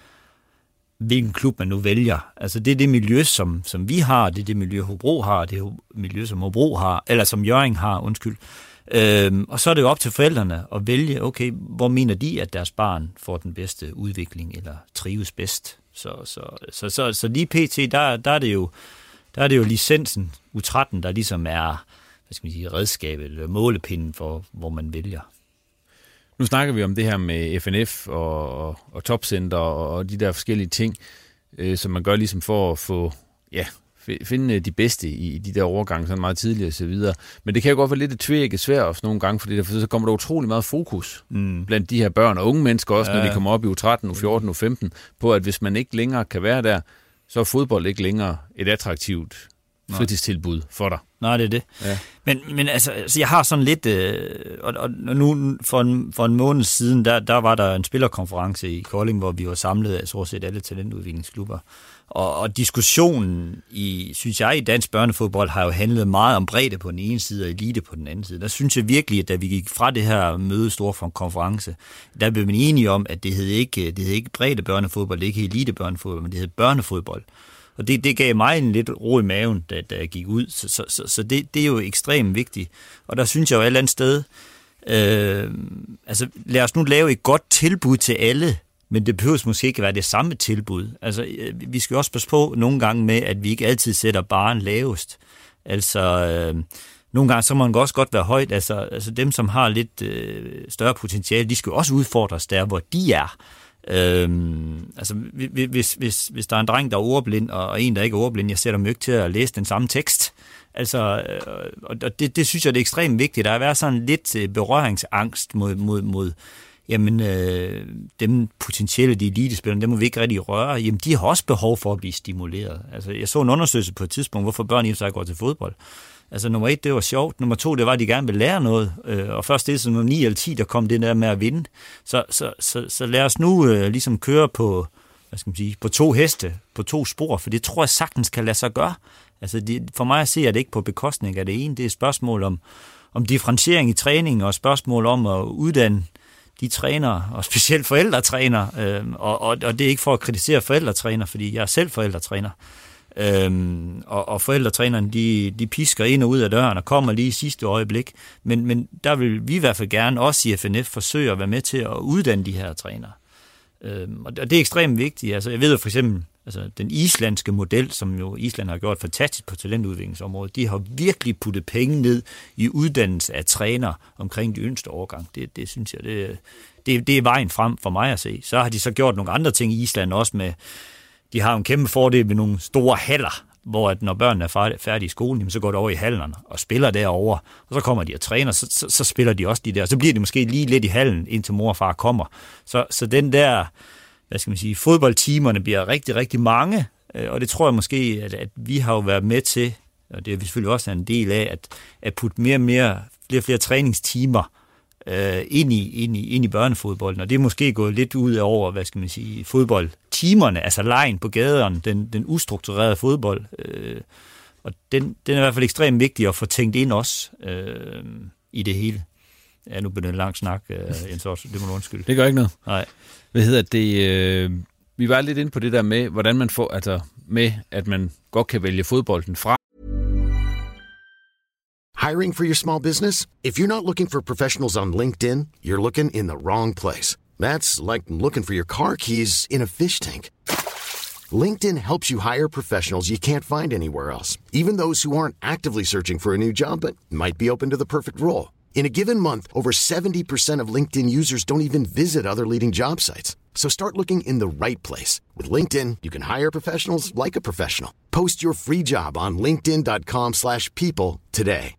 hvilken klub man nu vælger. Altså det er det miljø, som, som vi har, det er det miljø, Hobro har, det er miljø, som Hobro har, eller som Jøring har, undskyld. Øhm, og så er det jo op til forældrene at vælge, okay, hvor mener de, at deres barn får den bedste udvikling, eller trives bedst. Så, så, så, så, så lige pt, der, der, er det jo, der er det jo licensen, U13, der ligesom er hvad skal man sige, redskabet, eller målepinden for, hvor man vælger. Nu snakker vi om det her med FNF og, og, og topcenter og, og de der forskellige ting, øh, som man gør ligesom for at få ja, finde øh, de bedste i de der overgange sådan meget tidligere osv. Men det kan jo godt være lidt et tvækket svært nogle gange, fordi der, for så kommer der utrolig meget fokus mm. blandt de her børn og unge mennesker også, ja. når de kommer op i U13, U14, U15, på at hvis man ikke længere kan være der, så er fodbold ikke længere et attraktivt fritidstilbud for dig. Nej, det er det. Ja. Men, men altså, altså, jeg har sådan lidt, øh, og, og nu for en, for en måned siden, der, der var der en spillerkonference i Kolding, hvor vi var samlet af så set alle talentudviklingsklubber. Og, og diskussionen i, synes jeg, i dansk børnefodbold har jo handlet meget om bredde på den ene side og elite på den anden side. Der synes jeg virkelig, at da vi gik fra det her møde store konference, der blev man enige om, at det hed ikke, det hed ikke bredde børnefodbold, det hed ikke elite børnefodbold, men det hed børnefodbold. Og det, det gav mig en lidt ro i maven, da, da jeg gik ud. Så, så, så, så det, det er jo ekstremt vigtigt. Og der synes jeg jo et eller andet sted, øh, altså lad os nu lave et godt tilbud til alle, men det behøver måske ikke være det samme tilbud. Altså, øh, vi skal også passe på nogle gange med, at vi ikke altid sætter baren lavest. Altså, øh, nogle gange så må man også godt være højt. Altså, altså dem, som har lidt øh, større potentiale, de skal jo også udfordres der, hvor de er. Øhm, altså, hvis, hvis, hvis der er en dreng, der er ordblind, og en, der ikke er ordblind, jeg sætter dem ikke til at læse den samme tekst. Altså, øh, og det, det synes jeg, det er ekstremt vigtigt. Der er været sådan lidt øh, berøringsangst mod, mod, mod jamen, øh, dem potentielle, de elitespillere, dem må vi ikke rigtig røre. Jamen, de har også behov for at blive stimuleret. Altså, jeg så en undersøgelse på et tidspunkt, hvorfor børn i sig går til fodbold. Altså nummer et, det var sjovt. Nummer to, det var, at de gerne ville lære noget. Øh, og først det som nummer 9 eller 10, der kom det der med at vinde. Så, så, så, så lad os nu øh, ligesom køre på, hvad skal man sige, på to heste, på to spor, for det tror jeg sagtens kan lade sig gøre. Altså det, for mig at se, at det ikke på bekostning af det ene. Det er et spørgsmål om, om differentiering i træning, og spørgsmål om at uddanne de træner, og specielt forældretræner, øh, og, og, og det er ikke for at kritisere forældretræner, fordi jeg er selv forældretræner, Øhm, og, og forældretrænerne, de, de pisker ind og ud af døren og kommer lige i sidste øjeblik. Men, men der vil vi i hvert fald gerne, også i FNF, forsøge at være med til at uddanne de her trænere. Øhm, og det er ekstremt vigtigt. Altså, jeg ved jo for eksempel, altså, den islandske model, som jo Island har gjort fantastisk på talentudviklingsområdet, de har virkelig puttet penge ned i uddannelse af træner omkring de yngste årgang. Det, det synes jeg, det, det, det er vejen frem for mig at se. Så har de så gjort nogle andre ting i Island også med de har en kæmpe fordel med nogle store haller, hvor at når børnene er færdige i skolen, så går de over i hallerne og spiller derovre, og så kommer de og træner, så, så, så spiller de også de der. Så bliver de måske lige lidt i hallen, indtil mor og far kommer. Så, så den der, hvad skal man sige, fodboldtimerne bliver rigtig, rigtig mange, øh, og det tror jeg måske, at, at vi har jo været med til, og det er vi selvfølgelig også en del af, at, at putte mere og mere, flere og flere træningstimer øh, ind, i, ind, i, ind i børnefodbolden, og det er måske gået lidt ud over, hvad skal man sige, fodboldtimerne, altså lejen på gaderne, den, den ustrukturerede fodbold, øh, og den, den er i hvert fald ekstremt vigtig at få tænkt ind også øh, i det hele. Ja, nu bliver det en lang snak, øh, Jens Otto, det må du undskylde. Det gør ikke noget. Nej. Hvad hedder det? Øh, vi var lidt inde på det der med, hvordan man får, altså med, at man godt kan vælge fodbolden fra, Hiring for your small business? If you're not looking for professionals on LinkedIn, you're looking in the wrong place. That's like looking for your car keys in a fish tank. LinkedIn helps you hire professionals you can't find anywhere else, even those who aren't actively searching for a new job but might be open to the perfect role. In a given month, over 70% of LinkedIn users don't even visit other leading job sites. So start looking in the right place. With LinkedIn, you can hire professionals like a professional. Post your free job on linkedin.com slash people today.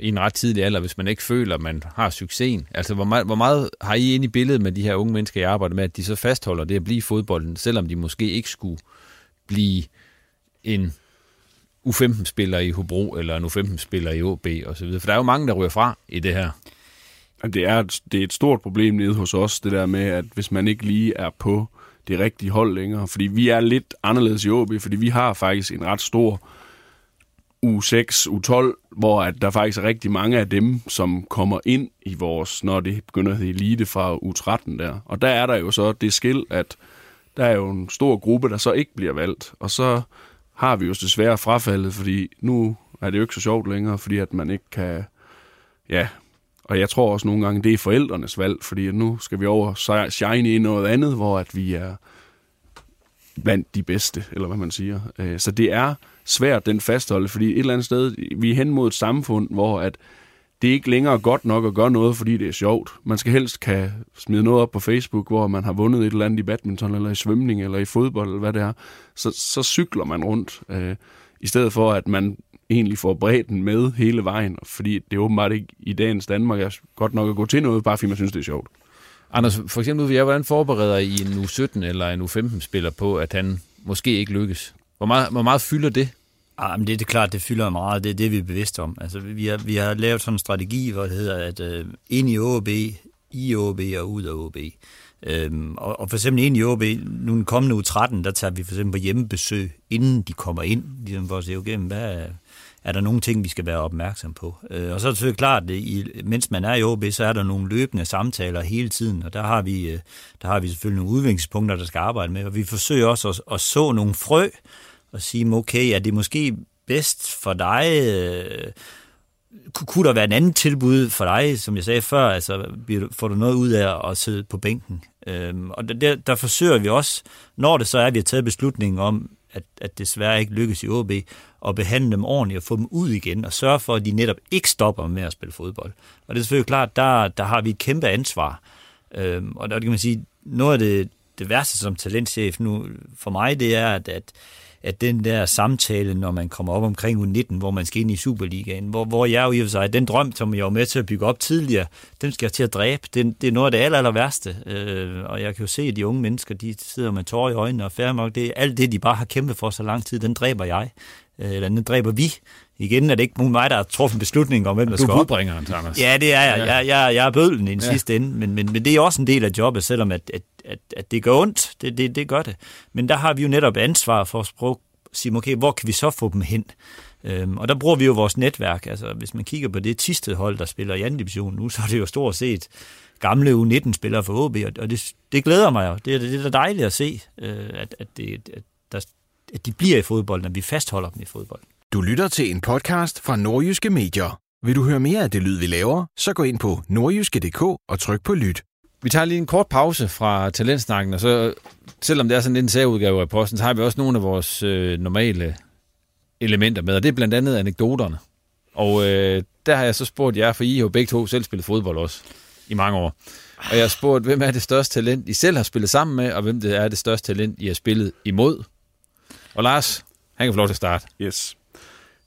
i en ret tidlig alder, hvis man ikke føler, at man har succesen. Altså, hvor meget, hvor meget har I inde i billedet med de her unge mennesker, jeg arbejder med, at de så fastholder det at blive fodbolden, selvom de måske ikke skulle blive en U15-spiller i Hobro, eller en U15-spiller i OB osv.? For der er jo mange, der ryger fra i det her. Det er, det er et stort problem nede hos os, det der med, at hvis man ikke lige er på det rigtige hold længere, fordi vi er lidt anderledes i OB, fordi vi har faktisk en ret stor U6, U12, hvor at der faktisk er rigtig mange af dem, som kommer ind i vores, når det begynder at hedde elite fra U13 der. Og der er der jo så det skil, at der er jo en stor gruppe, der så ikke bliver valgt. Og så har vi jo desværre frafaldet, fordi nu er det jo ikke så sjovt længere, fordi at man ikke kan... Ja, og jeg tror også nogle gange, det er forældrenes valg, fordi nu skal vi over shine i noget andet, hvor at vi er blandt de bedste, eller hvad man siger. Øh, så det er svært, den fastholde, fordi et eller andet sted, vi er hen mod et samfund, hvor at det er ikke længere godt nok at gøre noget, fordi det er sjovt. Man skal helst kan smide noget op på Facebook, hvor man har vundet et eller andet i badminton, eller i svømning, eller i fodbold, eller hvad det er. Så, så cykler man rundt, øh, i stedet for at man egentlig får bredden med hele vejen, fordi det er åbenbart ikke i dagens Danmark er godt nok at gå til noget, bare fordi man synes, det er sjovt. Anders, for eksempel ved jeg, hvordan forbereder I en U17 eller en U15-spiller på, at han måske ikke lykkes? Hvor meget, hvor meget fylder det? Ah, men det, det er klart, det fylder meget. Det er det, vi er bevidste om. Altså, vi, har, vi har lavet sådan en strategi, hvor det hedder, at øh, ind i OB, i OB og ud af OB. Øhm, og, og for eksempel ind i OB, nu den kommende uge 13, der tager vi for eksempel på hjemmebesøg, inden de kommer ind, ligesom for at se, okay, hvad, er der nogle ting, vi skal være opmærksom på. Øh, og så er det selvfølgelig klart, at i, mens man er i OB, så er der nogle løbende samtaler hele tiden, og der har vi, øh, der har vi selvfølgelig nogle udviklingspunkter, der skal arbejde med, og vi forsøger også at, at så nogle frø, og sige, okay, er det måske bedst for dig, øh, kunne der være en anden tilbud for dig, som jeg sagde før, altså får du noget ud af at sidde på bænken? Øhm, og der, der forsøger vi også, når det så er, at vi har taget beslutningen om, at, at desværre ikke lykkes i OB, at behandle dem ordentligt og få dem ud igen, og sørge for, at de netop ikke stopper med at spille fodbold. Og det er selvfølgelig klart, der, der har vi et kæmpe ansvar. Øhm, og der kan man sige, noget af det, det værste som talentchef nu for mig, det er, at, at at den der samtale, når man kommer op omkring U19, hvor man skal ind i Superligaen, hvor, hvor jeg jo i og for sig, den drøm, som jeg var med til at bygge op tidligere, den skal jeg til at dræbe. Det, det er noget af det aller, aller værste. Øh, og jeg kan jo se, at de unge mennesker, de sidder med tårer i øjnene og færre nok. Det alt det, de bare har kæmpet for så lang tid, den dræber jeg. Øh, eller den dræber vi. Igen er det ikke mig, der har truffet en beslutning om, hvem der skal op. Du er Anders. Ja, det er jeg. Ja. Jeg, jeg, jeg er bødlen i den ja. sidste ende, men, men, men det er også en del af jobbet, selvom at, at, at, at det gør ondt. Det, det, det gør det. Men der har vi jo netop ansvar for at sige, okay, hvor kan vi så få dem hen? Øhm, og der bruger vi jo vores netværk. Altså, hvis man kigger på det Tisted hold, der spiller i anden division nu, så er det jo stort set gamle U19-spillere for OB, og det, det glæder mig jo. Det er, det er dejligt at se, øh, at, at, det, at, der, at de bliver i fodbold, når vi fastholder dem i fodbold. Du lytter til en podcast fra Nordjyske Medier. Vil du høre mere af det lyd, vi laver, så gå ind på nordjyske.dk og tryk på lyt. Vi tager lige en kort pause fra talentsnakken, og så, selvom det er sådan en særudgave af posten, så har vi også nogle af vores øh, normale elementer med, og det er blandt andet anekdoterne. Og øh, der har jeg så spurgt jer, for I har jo begge to selv spillet fodbold også i mange år. Og jeg har spurgt, hvem er det største talent, I selv har spillet sammen med, og hvem det er det største talent, I har spillet imod. Og Lars, han kan få lov til at starte. Yes.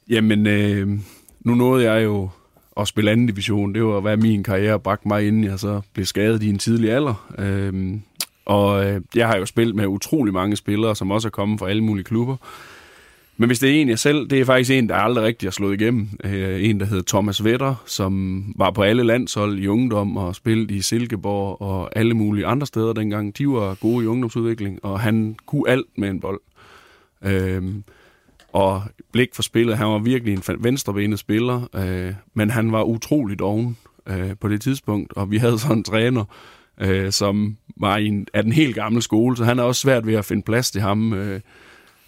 Jamen, øh, nu nåede jeg jo at spille anden division. Det var, hvad min karriere bragte mig, inden jeg så blev skadet i en tidlig alder. Øhm, og øh, jeg har jo spillet med utrolig mange spillere, som også er kommet fra alle mulige klubber. Men hvis det er en jeg selv, det er faktisk en, der aldrig rigtig har slået igennem. Øh, en, der hedder Thomas Vetter, som var på alle landshold i ungdom og spillede i Silkeborg og alle mulige andre steder dengang. De var gode i ungdomsudvikling, og han kunne alt med en bold. Øh, og blik for spillet. Han var virkelig en venstrebenet spiller, øh, men han var utroligt oven øh, på det tidspunkt, og vi havde sådan en træner, øh, som var i en, af den helt gamle skole, så han er også svært ved at finde plads til ham, øh,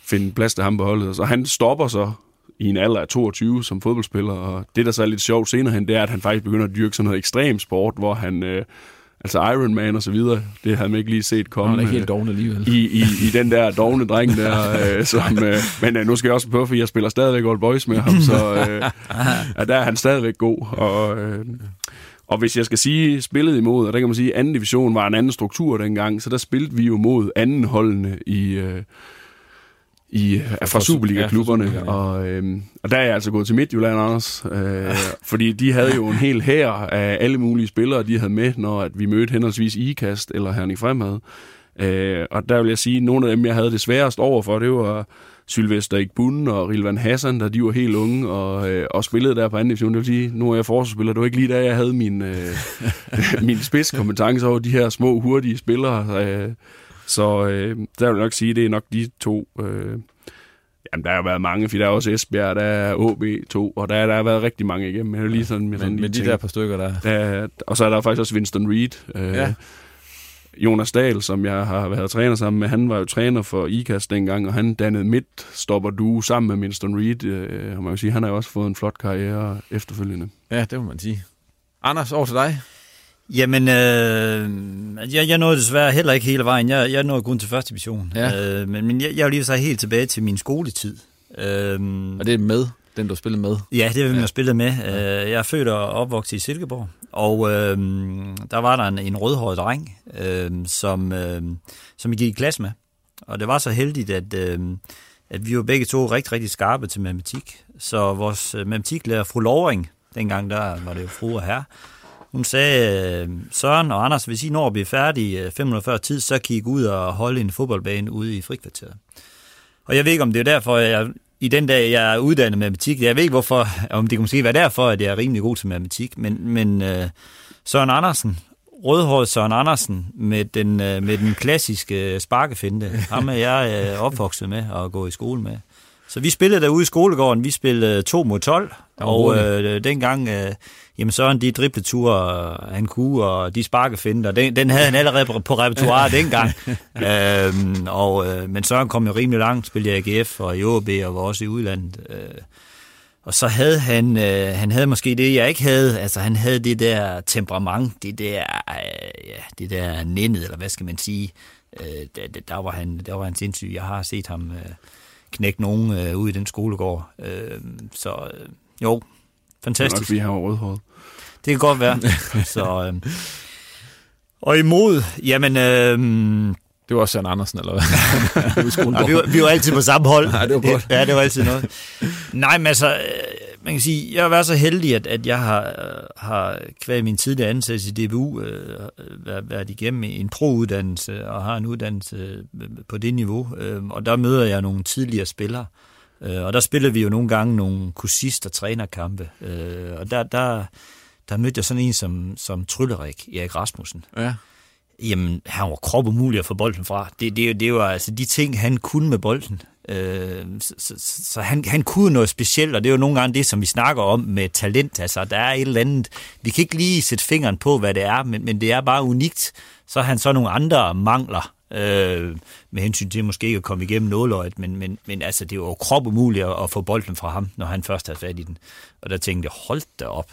finde plads til ham på holdet. Så han stopper så i en alder af 22 som fodboldspiller, og det, der så er lidt sjovt senere hen, det er, at han faktisk begynder at dyrke sådan noget ekstrem sport, hvor han øh, altså Iron Man og så videre, det havde man ikke lige set komme. Han er helt dogne alligevel. I, i, I den der dogne dreng der, øh, som, øh, men øh, nu skal jeg også på, for jeg spiller stadigvæk Old Boys med ham, så øh, ja, der er han stadigvæk god. Og, øh, og hvis jeg skal sige spillet imod, og der kan man sige, at anden division var en anden struktur dengang, så der spillede vi jo mod anden holdene i... Øh, i, fra, fra Superliga-klubberne. Ja, og, øhm, og der er jeg altså gået til Midtjylland, Anders. Øh, fordi de havde jo en hel hær af alle mulige spillere, de havde med, når at vi mødte henholdsvis IKAST eller Herning Fremad. Øh, og der vil jeg sige, at nogle af dem, jeg havde det sværest overfor, det var Sylvester Igbun og Rilvan Hassan, da de var helt unge og, øh, og spillede der på anden division. Det vil sige, nu er jeg forsvarsspiller. Det var ikke lige da, jeg havde min, øh, min spidskompetence over de her små, hurtige spillere. Øh, så øh, der vil jeg nok sige, det er nok de to... Øh, Jamen, der har været mange, for der er også Esbjerg, der er OB2, og der, der har været rigtig mange igennem. Men, lige sådan, med, sådan med de ting. der par stykker der. der. Og så er der faktisk også Winston Reed. Øh, ja. Jonas Dahl, som jeg har været træner sammen med, han var jo træner for IKAST dengang, og han dannede midt stopper du sammen med Winston Reed. Øh, og man kan sige, han har jo også fået en flot karriere efterfølgende. Ja, det må man sige. Anders, over til dig. Jamen, øh, jeg, jeg nåede desværre heller ikke hele vejen. Jeg, jeg nåede kun til første division. Ja. Øh, men men jeg, jeg vil lige så helt tilbage til min skoletid. Øh, og det er med, den du spillede med? Ja, det er vi ja. spillet med. Ja. Øh, jeg er født og opvokset i Silkeborg, og øh, der var der en, en rødhåret dreng, øh, som, øh, som jeg gik i klasse med. Og det var så heldigt, at, øh, at vi var begge to rigtig, rigtig skarpe til matematik. Så vores øh, matematiklærer, fru Lovring, dengang der var det jo fru og herre, hun sagde, øh, Søren og Anders, hvis I når at blive færdige øh, 540 tid, så kan I gå ud og holde en fodboldbane ude i frikvarteret. Og jeg ved ikke, om det er derfor, jeg i den dag, jeg er uddannet matematik, jeg ved ikke hvorfor, om det kunne måske være derfor, at jeg er rimelig god til matematik, men, men uh, Søren Andersen, rødhåret Søren Andersen med den, uh, med den klassiske sparkefinte, ham er jeg uh, opvokset med og gå i skole med. Så vi spillede derude i skolegården, vi spillede 2 mod 12, og øh, dengang, øh, jamen Søren, de dribleture, han kunne, og de sparkefinder, den, den havde han allerede på, på repertoire dengang. øhm, og, øh, men Søren kom jo rimelig langt, spillede i AGF og i OB og var også i udlandet. Øh, og så havde han, øh, han havde måske det, jeg ikke havde. Altså, han havde det der temperament, det der, øh, ja, det der nændet, eller hvad skal man sige. Øh, der, der, var han, der var han sindssyg. Jeg har set ham øh, knække nogen øh, ude i den skolegård. Øh, så øh, jo, fantastisk. Det er nok, vi har rødhåret. Det kan godt være. så, øh, og imod, jamen... Øh, det var også Søren Andersen, eller hvad? Nej, vi, var, vi var altid på samme hold. Nej, det var godt. Ja, det var altid noget. Nej, men altså, man kan sige, jeg har været så heldig, at, at jeg har, har kvæg min tidligere ansættelse i DBU øh, været, været igennem en pro-uddannelse og har en uddannelse på det niveau. Øh, og der møder jeg nogle tidligere spillere. Øh, og der spiller vi jo nogle gange nogle kursist- og trænerkampe. Øh, og der, der, der mødte jeg sådan en som, som Tryllerik, Erik Rasmussen. Ja jamen, han var krop umulig at få bolden fra. Det, det, det var altså de ting, han kunne med bolden. Øh, så så, så han, han kunne noget specielt, og det er jo nogle gange det, som vi snakker om med talent. Altså, der er et eller andet, vi kan ikke lige sætte fingeren på, hvad det er, men, men det er bare unikt. Så har han så nogle andre mangler, øh, med hensyn til måske ikke at komme igennem nåløjet, men, men, men altså, det var jo krop umuligt at, at få bolden fra ham, når han først havde fat i den. Og der tænkte jeg, hold da op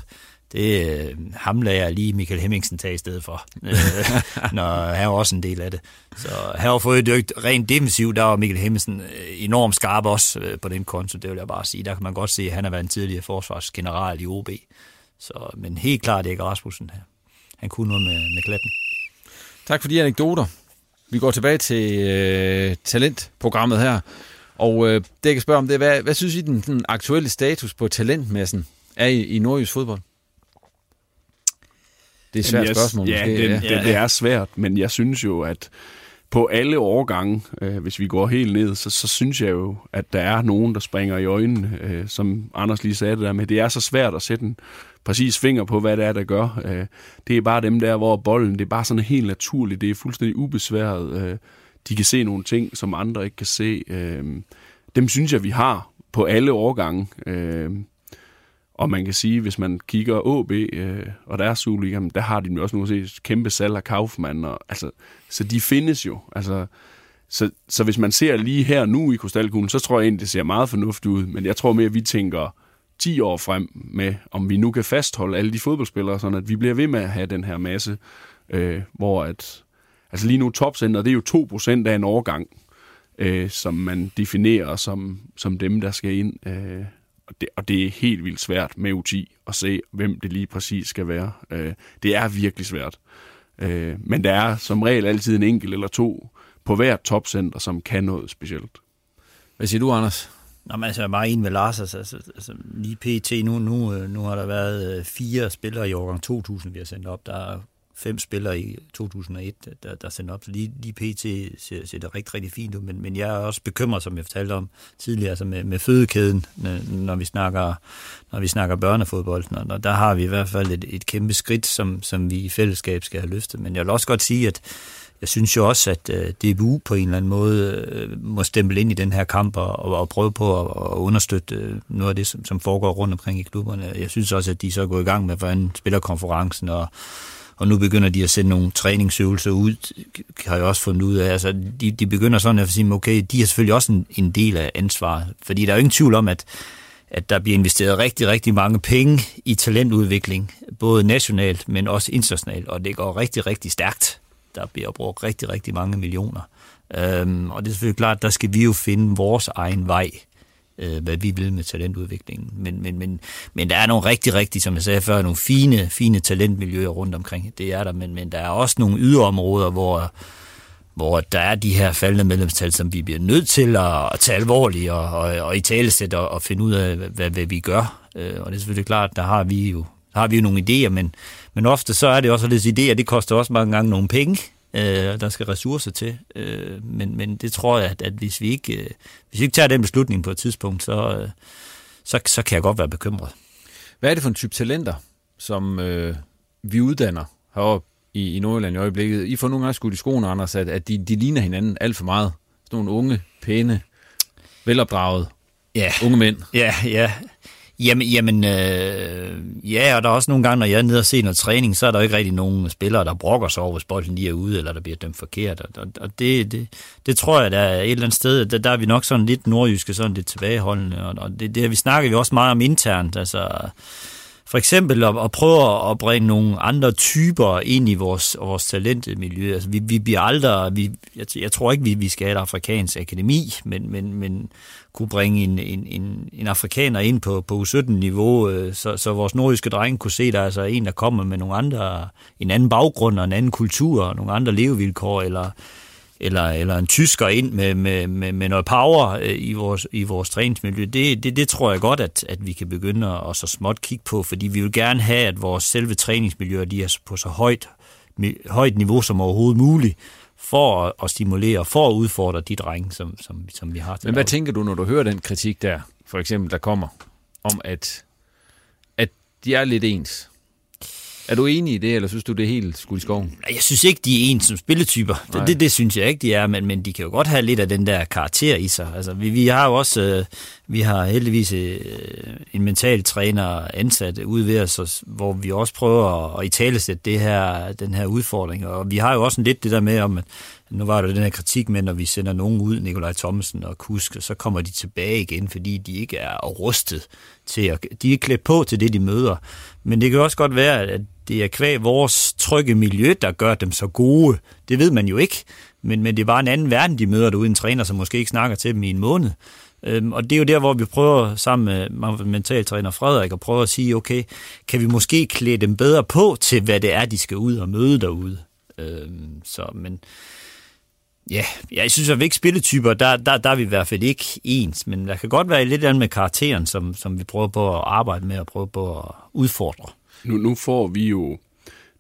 det øh, ham lader jeg lige Michael Hemmingsen tage i stedet for, øh, når han var også en del af det. Så her var fået et rent defensivt, der var Michael Hemmingsen øh, enormt skarp også øh, på den konto, det vil jeg bare sige. Der kan man godt se, at han har været en tidligere forsvarsgeneral i OB. Så, men helt klart ikke Rasmussen her. Han kunne noget med, med klatten. Tak for de anekdoter. Vi går tilbage til øh, talentprogrammet her. Og øh, det jeg kan spørge om, det er, hvad, hvad synes I den, den aktuelle status på talentmassen er i, i nordjysk fodbold? Det er et svært jeg, spørgsmål. Ja, måske. Det, ja, det, det er svært, men jeg synes jo, at på alle årgange, øh, hvis vi går helt ned, så, så synes jeg jo, at der er nogen, der springer i øjnene, øh, som Anders lige sagde det der med. Det er så svært at sætte en præcis finger på, hvad det er, der gør. Øh, det er bare dem der, hvor bolden, det er bare sådan helt naturligt, det er fuldstændig ubesværet. Øh, de kan se nogle ting, som andre ikke kan se. Øh, dem synes jeg, vi har på alle årgange. Øh, og man kan sige, hvis man kigger AB øh, og deres Superliga, der har de jo også nu set kæmpe salg af Kaufmann. Og, altså, så de findes jo. Altså, så, så hvis man ser lige her nu i Krystalkuglen, så tror jeg egentlig, det ser meget fornuftigt ud. Men jeg tror mere, at vi tænker 10 år frem med, om vi nu kan fastholde alle de fodboldspillere, sådan at vi bliver ved med at have den her masse, øh, hvor at, altså lige nu topcenter, det er jo 2% af en årgang, øh, som man definerer som, som dem, der skal ind. Øh, og det, og det er helt vildt svært med U10 at se, hvem det lige præcis skal være. Øh, det er virkelig svært. Øh, men der er som regel altid en enkelt eller to på hvert topcenter, som kan noget specielt. Hvad siger du, Anders? Nå, men altså, jeg er meget enig med Lars. Altså, altså, altså lige pt. Nu, nu, øh, nu har der været øh, fire spillere i årgang 2000, vi har sendt op. Der er fem spillere i 2001, der, der sendte op. Så lige, lige pt. Ser, ser det rigtig, rigtig fint ud. Men, men jeg er også bekymret, som jeg fortalte om tidligere, altså med, med fødekæden, når vi snakker, når vi snakker børnefodbold. Når, når der har vi i hvert fald et, et kæmpe skridt, som, som vi i fællesskab skal have løftet. Men jeg vil også godt sige, at jeg synes jo også, at øh, uh, DBU på en eller anden måde uh, må stemple ind i den her kamp og, og, og prøve på at, og understøtte uh, noget af det, som, som foregår rundt omkring i klubberne. Jeg synes også, at de så er gået i gang med, hvordan spillerkonferencen og og nu begynder de at sende nogle træningsøvelser ud, har jeg også fundet ud af. Altså, de, de begynder sådan at sige, okay, de er selvfølgelig også en, en del af ansvaret. Fordi der er jo ingen tvivl om, at, at der bliver investeret rigtig, rigtig mange penge i talentudvikling, både nationalt, men også internationalt, og det går rigtig, rigtig stærkt. Der bliver brugt rigtig, rigtig mange millioner. Øhm, og det er selvfølgelig klart, der skal vi jo finde vores egen vej øh, hvad vi vil med talentudviklingen. Men, men, men, men der er nogle rigtig, rigtig, som jeg sagde før, nogle fine, fine talentmiljøer rundt omkring. Det er der, men, men der er også nogle yderområder, hvor, hvor der er de her faldende medlemstal, som vi bliver nødt til at, at tage alvorligt og, og, og i talesæt og, og finde ud af, hvad, hvad vi gør. Øh, og det er selvfølgelig klart, der har vi jo der har vi jo nogle idéer, men, men ofte så er det også lidt idéer, det koster også mange gange nogle penge, øh, der skal ressourcer til. Øh, men, men det tror jeg, at, at hvis, vi ikke, øh, hvis vi ikke tager den beslutning på et tidspunkt, så, øh, så, så kan jeg godt være bekymret. Hvad er det for en type talenter, som øh, vi uddanner heroppe i, i Nordjylland i øjeblikket? I får nogle gange skudt i skoene, Anders, at, at de, de ligner hinanden alt for meget. Sådan nogle unge, pæne, velopdraget ja. unge mænd. Ja, ja. Jamen, jamen øh, ja, og der er også nogle gange, når jeg er nede og ser noget træning, så er der ikke rigtig nogen spillere, der brokker sig over, hvis bolden lige er ude, eller der bliver dømt forkert. Og, og det, det, det tror jeg, der er et eller andet sted, der, der er vi nok sådan lidt nordjyske, sådan lidt tilbageholdende, og, og det, det vi snakker vi også meget om internt, altså for eksempel at, at prøve at bringe nogle andre typer ind i vores, vores talentmiljø. Altså, vi, vi bliver aldrig, vi, jeg, jeg tror ikke, vi, vi skal have et afrikansk akademi, men, men, men kunne bringe en, en, en, en afrikaner ind på, på U17-niveau, øh, så, så vores nordiske drenge kunne se, at der er altså en, der kommer med nogle andre, en anden baggrund og en anden kultur, og nogle andre levevilkår, eller eller, eller en tysker ind med, med, med, med noget power øh, i vores, i vores træningsmiljø, det, det, det tror jeg godt, at, at vi kan begynde at så småt kigge på, fordi vi vil gerne have, at vores selve træningsmiljøer de er på så højt, højt niveau som overhovedet muligt, for at, stimulere, for at udfordre de drenge, som, som, som vi har til Men hvad tænker du, når du hører den kritik der, for eksempel, der kommer, om at, at de er lidt ens? Er du enig i det, eller synes du, det er helt skud i skoven? Jeg synes ikke, de er ens som spilletyper. Det, det, det synes jeg ikke, de er, men, men de kan jo godt have lidt af den der karakter i sig. Altså, vi, vi har jo også, øh, vi har heldigvis øh, en mental træner ansat ude ved os, hvor vi også prøver at, at i talesætte det her, den her udfordring. Og vi har jo også en lidt det der med, om, at nu var der den her kritik med, når vi sender nogen ud, Nikolaj Thomsen og Kusk, så kommer de tilbage igen, fordi de ikke er rustet til at, de er klædt på til det, de møder. Men det kan også godt være, at det er kvæg vores trygge miljø, der gør dem så gode. Det ved man jo ikke, men, men det er bare en anden verden, de møder derude, en træner, som måske ikke snakker til dem i en måned. Øhm, og det er jo der, hvor vi prøver sammen med mentaltræner Frederik at prøve at sige, okay, kan vi måske klæde dem bedre på til, hvad det er, de skal ud og møde derude. Øhm, så, men ja, jeg synes, at ikke spilletyper, der, der, der er vi i hvert fald ikke ens, men der kan godt være lidt andet med karakteren, som, som vi prøver på at arbejde med og prøve på at udfordre. Nu, nu får vi jo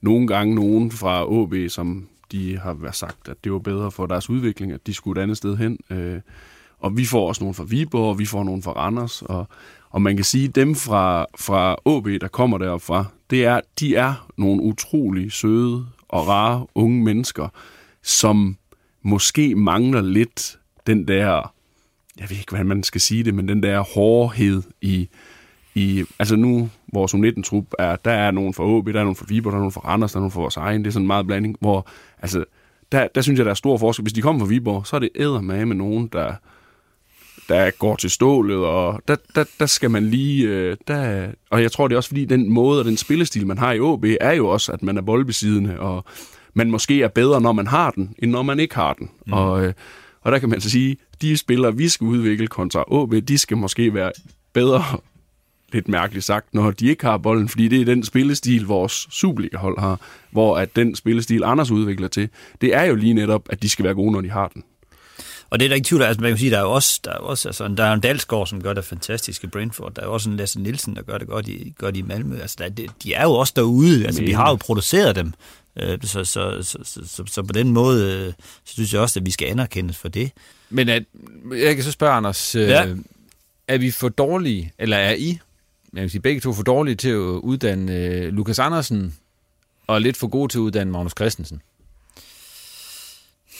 nogle gange nogen fra AB, som de har sagt, at det var bedre for deres udvikling, at de skulle et andet sted hen. Øh, og vi får også nogen fra Viborg, og vi får nogen fra Randers. Og, og man kan sige, at dem fra, fra AB, der kommer derfra, fra, det er, de er nogle utrolig søde og rare unge mennesker, som måske mangler lidt den der, jeg ved ikke, hvordan man skal sige det, men den der hårdhed i, i altså nu, vores U19-trup, er, der er nogen fra AB, der er nogen fra Viborg, der er nogen fra Randers, der er nogen fra vores egen, det er sådan en meget blanding, hvor, altså, der, der synes jeg, der er stor forskel. Hvis de kommer fra Viborg, så er det æder med nogen, der, der går til stålet, og der, der, der skal man lige... Øh, der, og jeg tror, det er også fordi, den måde og den spillestil, man har i AB er jo også, at man er boldbesiddende, og man måske er bedre, når man har den, end når man ikke har den. Mm. Og, øh, og der kan man så sige, de spillere, vi skal udvikle kontra OB, de skal måske være bedre, lidt mærkeligt sagt, når de ikke har bolden, fordi det er den spillestil, vores Superliga-hold har, hvor at den spillestil, Anders udvikler til, det er jo lige netop, at de skal være gode, når de har den. Og det er der ikke tvivl altså man kan sige, der er jo også, der er også altså, der er en Dalsgaard, som gør det fantastisk i Brentford, der er også en Lasse Nielsen, der gør det godt i, godt i Malmø, altså der, de er jo også derude, altså Men... vi har jo produceret dem, så, så, så, så, så, på den måde, øh, så synes jeg også, at vi skal anerkendes for det. Men at, jeg kan så spørge, Anders, øh, ja. er vi for dårlige, eller er I, jeg vil sige, begge to for dårlige til at uddanne Lukas Andersen, og lidt for gode til at uddanne Magnus Christensen?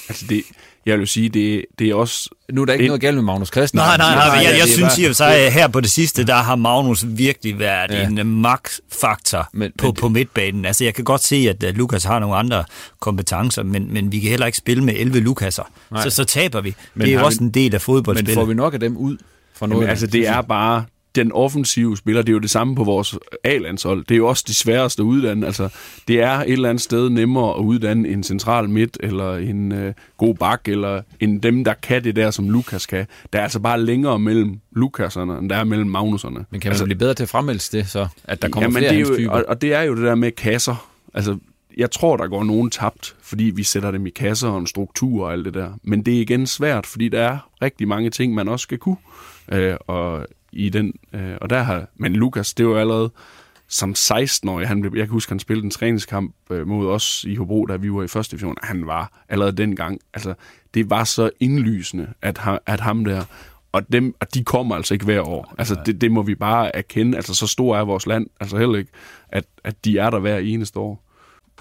Altså det, jeg vil sige, det, det er også... Nu er der ikke en... noget galt med Magnus Christensen. Nej, nej, nej, jeg, jeg, jeg synes i og for her på det sidste, der har Magnus virkelig været ja. en max-faktor men, på, men, på midtbanen. Altså jeg kan godt se, at, at Lukas har nogle andre kompetencer, men, men vi kan heller ikke spille med 11 Lukaser. Så, så taber vi. Men det er jo også vi, en del af fodboldspillet. Men får vi nok af dem ud? For noget, Jamen, altså det er bare den offensive spiller, det er jo det samme på vores A-landshold. Det er jo også de sværeste at uddanne. Altså, det er et eller andet sted nemmere at uddanne en central midt, eller en øh, god bak, eller en dem, der kan det der, som Lukas kan. Der er altså bare længere mellem Lukaserne, end der er mellem Magnuserne. Men kan man altså, blive bedre til at fremmelde det, så? At der kommer jamen, flere det er jo, og, og det er jo det der med kasser. Altså, jeg tror, der går nogen tabt, fordi vi sætter dem i kasser og en struktur og alt det der. Men det er igen svært, fordi der er rigtig mange ting, man også skal kunne. Øh, og i den. Øh, og der har, men Lukas, det var allerede som 16-årig, han, jeg kan huske, han spillede en træningskamp øh, mod os i Hobro, da vi var i første division. Han var allerede dengang, altså det var så indlysende, at, at ham der, og, dem, og de kommer altså ikke hver år. Altså det, det må vi bare erkende, altså så stor er vores land, altså heller ikke, at, at de er der hver eneste år.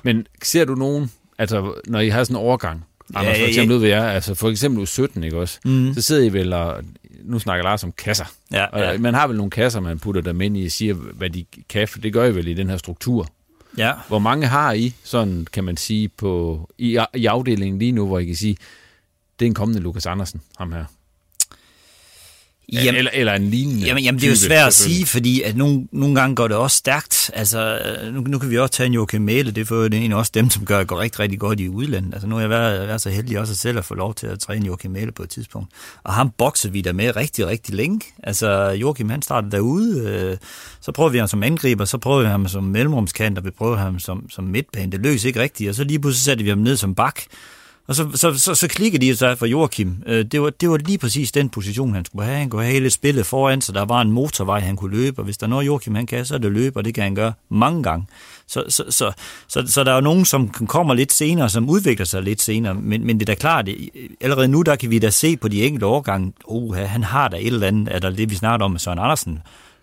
Men ser du nogen, altså når I har sådan en overgang, Anders, for eksempel ved jer, altså for eksempel u 17, ikke også? Mm. Så sidder I vel og, nu snakker Lars om kasser. Ja, og ja. man har vel nogle kasser, man putter dem ind i og siger, hvad de kan, for det gør I vel i den her struktur. Ja. Hvor mange har I, sådan kan man sige, på, i, i afdelingen lige nu, hvor I kan sige, det er en kommende Lukas Andersen, ham her? Jamen, eller, eller en lignende Jamen, jamen det er jo svært at sige, fordi at nogle, nogle gange går det også stærkt. Altså, nu, nu kan vi også tage en Joachim Mæle, det er for egentlig også dem, som gør, går rigtig, rigtig godt i udlandet. Altså, nu har jeg været, været så heldig også selv at få lov til at træne Joachim Mæle på et tidspunkt. Og ham bokser vi der med rigtig, rigtig længe. Altså, Joachim han startede derude, øh, så prøver vi ham som angriber, så prøver vi ham som mellemrumskant, og vi prøver ham som, som midtbane. Det løser ikke rigtigt, og så lige pludselig satte vi ham ned som bak. Og så, så, så, så klikkede de sig for Joachim. Øh, det var, det var lige præcis den position, han skulle have. Han kunne have hele spillet foran, så der var en motorvej, han kunne løbe. Og hvis der er noget, Joachim han kan, så er det løbe, og det kan han gøre mange gange. Så, så, så, så, så der er jo nogen, som kommer lidt senere, som udvikler sig lidt senere. Men, men det er da klart, det- allerede nu, der kan vi da se på de enkelte årgange, oh, han har da et eller andet, er der det, vi snakker om med Søren Andersen,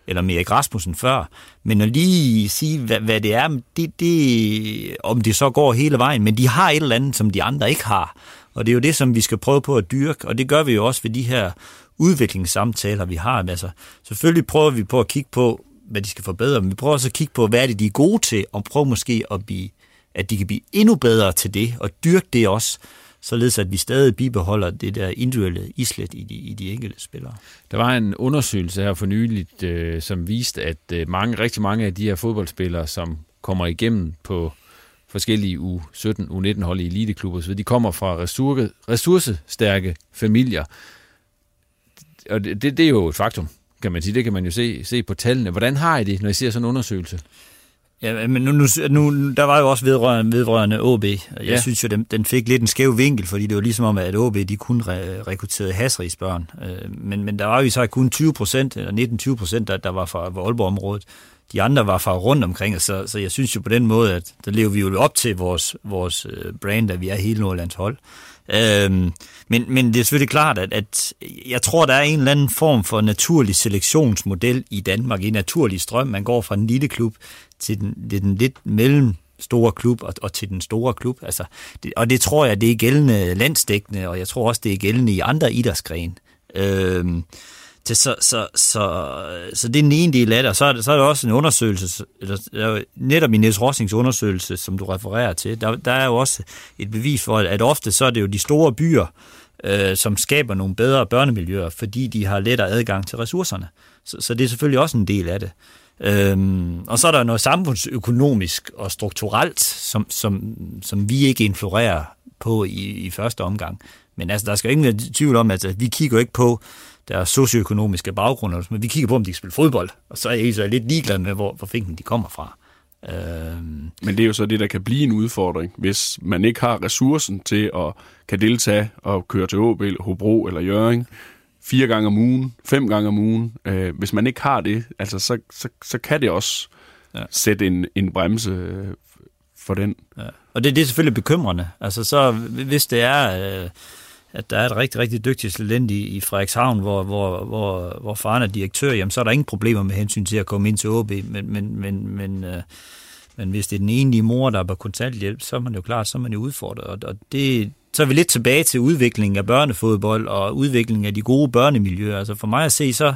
eller med Erik Rasmussen før. Men at lige sige, hvad, hvad det er, det, det, om det så går hele vejen, men de har et eller andet, som de andre ikke har. Og det er jo det, som vi skal prøve på at dyrke, og det gør vi jo også ved de her udviklingssamtaler, vi har. Altså, selvfølgelig prøver vi på at kigge på, hvad de skal forbedre, men vi prøver også at kigge på, hvad er det, de er gode til, og prøve måske at blive, at de kan blive endnu bedre til det, og dyrke det også, således at vi stadig bibeholder det der individuelle islet i de, i de enkelte spillere. Der var en undersøgelse her for nyligt, øh, som viste, at øh, mange, rigtig mange af de her fodboldspillere, som kommer igennem på forskellige U17, U19 hold i eliteklubber osv., de kommer fra ressource, ressourcestærke familier. Og det, det, det er jo et faktum, kan man sige. Det kan man jo se, se på tallene. Hvordan har I det, når I ser sådan en undersøgelse? Ja, men nu, nu, nu, der var jo også vedrørende, vedrørende OB. Jeg Ja. synes jo, den, den fik lidt en skæv vinkel, fordi det var ligesom om, at OB de kun re, rekrutterede Hasrigs børn. Øh, Men, men der var jo så kun 20 procent, eller 19-20 procent, der, der var fra, Aalborg-området. De andre var fra rundt omkring, så, så jeg synes jo på den måde, at der lever vi jo op til vores, vores øh, brand, at vi er hele Nordlands hold. Øhm, men, men det er selvfølgelig klart, at, at jeg tror, der er en eller anden form for naturlig selektionsmodel i Danmark, en naturlig strøm. Man går fra en lille klub til den, til den lidt mellem store klub og, og til den store klub. Altså, det, og det tror jeg, det er gældende landsdækkende, og jeg tror også, det er gældende i andre idrætsgrene. Øhm, til, så, så, så, så det er den ene del af det, og så er, det, så er der også en undersøgelse, eller, der netop i Niels Rossings undersøgelse, som du refererer til, der, der er jo også et bevis for, at ofte så er det jo de store byer, øh, som skaber nogle bedre børnemiljøer, fordi de har lettere adgang til ressourcerne. Så, så det er selvfølgelig også en del af det. Øhm, og så er der noget samfundsøkonomisk og strukturelt, som, som, som vi ikke influerer på i, i første omgang. Men altså, der skal jo ingen være tvivl om, at, at vi kigger ikke på deres socioøkonomiske baggrund, men vi kigger på, om de kan spille fodbold, og så er jeg, så lidt ligeglad med, hvor, hvor finken de kommer fra. Øhm, Men det er jo så det, der kan blive en udfordring, hvis man ikke har ressourcen til at kan deltage og køre til Åbel, Hobro eller Jøring fire gange om ugen, fem gange om ugen. Øh, hvis man ikke har det, altså, så, så, så kan det også ja. sætte en, en bremse øh, for den. Ja. Og det, det er selvfølgelig bekymrende. Altså så, hvis det er, øh, at der er et rigtig, rigtig dygtigt talent i, i Frederikshavn, hvor, hvor, hvor, hvor faren er direktør, jamen så er der ingen problemer med hensyn til at komme ind til OB, men, men, men, men, øh, men hvis det er den enlige mor, der er på kontanthjælp, så er man jo klart, så er man jo udfordret. Og, og det, så er vi lidt tilbage til udviklingen af børnefodbold og udviklingen af de gode børnemiljøer. Altså for mig at se, så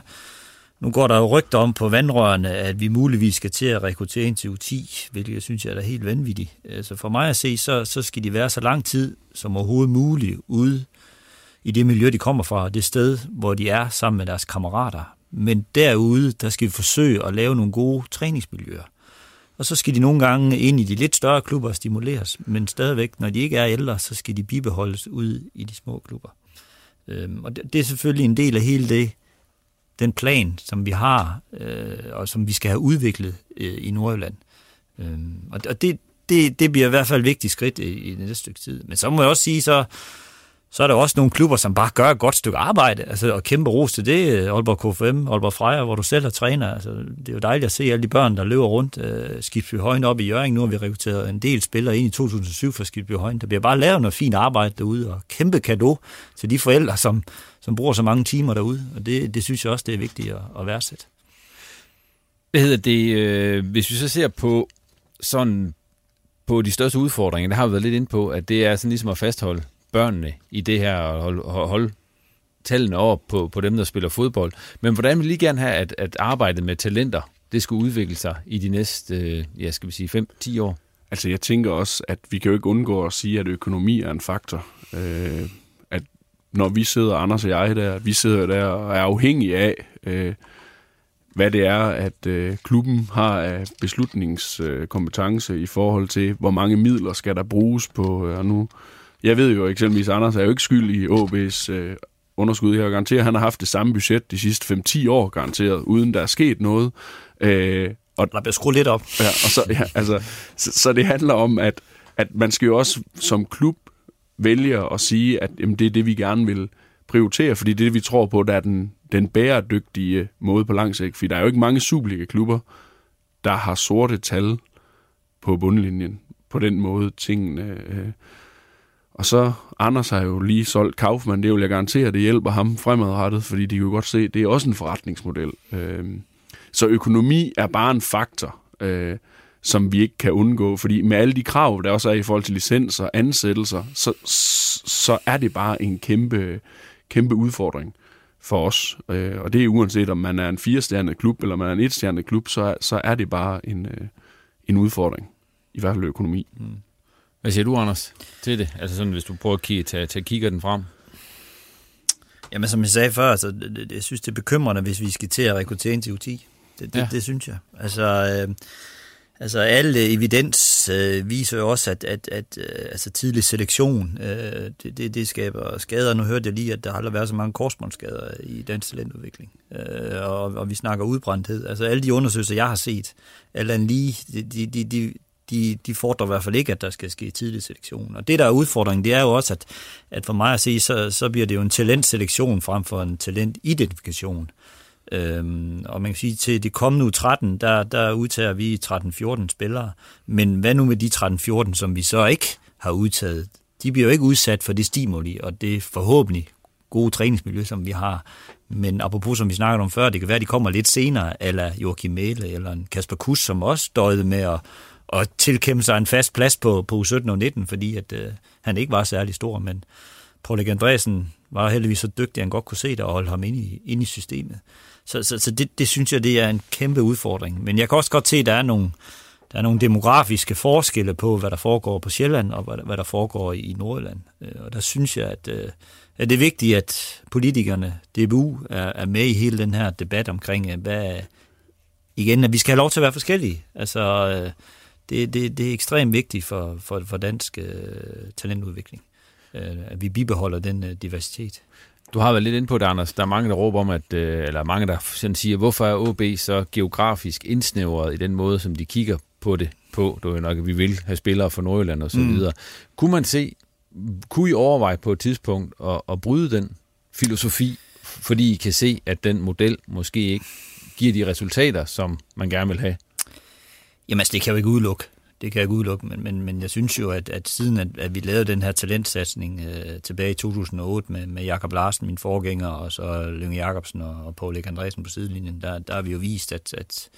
nu går der jo rygter om på vandrørene, at vi muligvis skal til at rekruttere ind til U10, hvilket jeg synes jeg er da helt vanvittigt. Altså for mig at se, så, så skal de være så lang tid som overhovedet muligt ude i det miljø, de kommer fra, det sted, hvor de er sammen med deres kammerater. Men derude, der skal vi forsøge at lave nogle gode træningsmiljøer. Og så skal de nogle gange ind i de lidt større klubber og stimuleres, men stadigvæk, når de ikke er ældre, så skal de bibeholdes ud i de små klubber. Øhm, og det, det er selvfølgelig en del af hele det, den plan, som vi har, øh, og som vi skal have udviklet øh, i Nordjylland. Øhm, og og det, det, det bliver i hvert fald et vigtigt skridt i, i det næste stykke tid. Men så må jeg også sige, så, så er der også nogle klubber, som bare gør et godt stykke arbejde, altså, og kæmpe ros til det. Øh, Aalborg KFM, Aalborg Freja, hvor du selv er træner. Altså, det er jo dejligt at se alle de børn, der løber rundt. Øh, Skibsby Højen op i Jørgen. Nu har vi rekrutteret en del spillere ind i 2007 for Skibsby Højen. Der bliver bare lavet noget fint arbejde derude, og kæmpe kado til de forældre, som, som bruger så mange timer derude. Og det, det synes jeg også, det er vigtigt at, at værdsætte. Hvad hedder det, øh, hvis vi så ser på sådan på de største udfordringer, det har vi været lidt inde på, at det er sådan ligesom at fastholde børnene i det her og holde, holde tallene op på, på dem, der spiller fodbold. Men hvordan vil I lige gerne have, at, at arbejdet med talenter, det skulle udvikle sig i de næste, øh, ja, skal vi sige, 5-10 år? Altså, jeg tænker også, at vi kan jo ikke undgå at sige, at økonomi er en faktor. Øh, at når vi sidder, Anders og jeg der, vi sidder der og er afhængige af, øh, hvad det er, at øh, klubben har af beslutningskompetence i forhold til, hvor mange midler skal der bruges på, øh, og nu, jeg ved jo eksempelvis, Anders er jo ikke skyld i OB's øh, underskud. Jeg garanterer, at han har haft det samme budget de sidste 5-10 år, garanteret, uden der er sket noget. Øh, og der bliver skruet lidt op. Ja, og så, ja, altså, så, så det handler om, at, at man skal jo også som klub vælge at sige, at jamen, det er det, vi gerne vil prioritere, fordi det er det, vi tror på, der er den, den bæredygtige måde på lang sigt. Fordi der er jo ikke mange Superliga-klubber, der har sorte tal på bundlinjen på den måde tingene. Øh. Og så Anders har jo lige solgt Kaufmann, det vil jeg garantere, det hjælper ham fremadrettet, fordi de kan jo godt se, det er også en forretningsmodel. Øh. Så økonomi er bare en faktor, øh, som vi ikke kan undgå, fordi med alle de krav, der også er i forhold til licenser og ansættelser, så, så er det bare en kæmpe, kæmpe udfordring for os. Øh, og det er uanset om man er en firestjernet klub, eller man er en etstjernet klub, så, så er det bare en, øh, en udfordring, i hvert fald økonomi. Mm. Hvad siger du, Anders, til det? Altså sådan, hvis du prøver at kigge, tage, tage kigger den frem. Jamen, som jeg sagde før, altså, det, det, jeg synes, det er bekymrende, hvis vi skal til at rekruttere ind til U10. Det, det, ja. det synes jeg. Altså, øh, altså alle evidens øh, viser jo også, at, at, at øh, altså tidlig selektion, øh, det, det, det skaber skader. Nu hørte jeg lige, at der aldrig været så mange korsbåndsskader i dansk talentudvikling. Øh, og, og vi snakker udbrændthed. Altså alle de undersøgelser, jeg har set, eller lige, de, de, de, de, de fordrer i hvert fald ikke, at der skal ske tidlig selektion. Og det, der er udfordringen, det er jo også, at, at for mig at se, så, så bliver det jo en talentselektion frem for en talentidentifikation. Øhm, og man kan sige, til de kommende 13, der, der udtager vi 13-14 spillere. Men hvad nu med de 13-14, som vi så ikke har udtaget? De bliver jo ikke udsat for det stimuli, og det forhåbentlig gode træningsmiljø, som vi har. Men apropos, som vi snakkede om før, det kan være, at de kommer lidt senere, eller Joachim Mæle, eller en Kasper Kuss, som også døjede med at, at tilkæmpe sig en fast plads på, på U17 og 19, fordi at, øh, han ikke var særlig stor, men Paul Andresen var heldigvis så dygtig, at han godt kunne se det og holde ham inde i, inde i systemet. Så, så, så det, det synes jeg, det er en kæmpe udfordring. Men jeg kan også godt se, at der er nogle, der er nogle demografiske forskelle på, hvad der foregår på Sjælland og hvad der, hvad der foregår i Nordjylland. Øh, og der synes jeg, at, øh, at det er vigtigt, at politikerne, DBU, er, er med i hele den her debat omkring, øh, hvad, igen, at vi skal have lov til at være forskellige. Altså, det, det, det er ekstremt vigtigt for, for, for dansk uh, talentudvikling, uh, at vi bibeholder den uh, diversitet. Du har været lidt inde på det, Anders. Der er mange, der råber om, at, øh, eller mange, der sådan siger, hvorfor er OB så geografisk indsnævret i den måde, som de kigger på det på? Du er nok, at vi vil have spillere fra Nordjylland og så mm. videre. Kunne man se, kunne I overveje på et tidspunkt at, at bryde den filosofi, fordi I kan se, at den model måske ikke giver de resultater, som man gerne vil have? Jamen, altså, det kan jo ikke udelukke det kan jeg ikke udelukke, men, men, men jeg synes jo, at, at siden at, at vi lavede den her talentsatsning øh, tilbage i 2008 med, med Jakob Larsen, min forgænger, og så Lønge Jacobsen og, og Paul Andresen på sidelinjen, der, der har vi jo vist, at, at,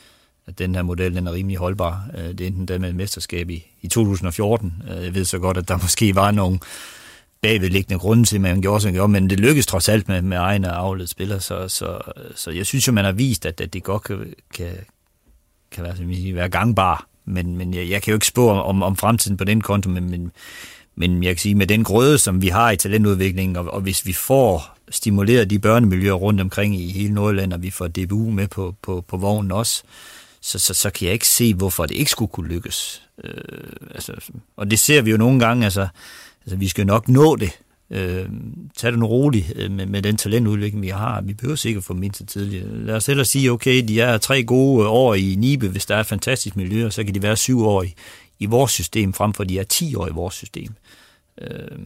at den her model den er rimelig holdbar. Øh, det er enten der med et mesterskab i, i 2014. Øh, jeg ved så godt, at der måske var nogle bagvedliggende grunde til, at man gjorde, som man gjorde, men det lykkedes trods alt med, med egne afledte spillere, så, så, så jeg synes jo, man har vist, at, at det godt kan, kan, kan være, være gangbar men, men jeg, jeg kan jo ikke spå om, om fremtiden på den konto, men, men, men jeg kan sige, med den grøde, som vi har i talentudviklingen, og, og hvis vi får stimuleret de børnemiljøer rundt omkring i hele Nordjylland, og vi får DBU med på, på, på vognen også, så, så, så kan jeg ikke se, hvorfor det ikke skulle kunne lykkes. Øh, altså, og det ser vi jo nogle gange, altså, altså vi skal nok nå det, øh, tag det nu roligt øh, med, med den talentudvikling, vi har. Vi behøver sikkert få mindst tidligere. Lad os hellere sige, okay, de er tre gode øh, år i Nibe, hvis der er et fantastisk miljø, og så kan de være syv år i, i vores system, frem for de er ti år i vores system. Øh,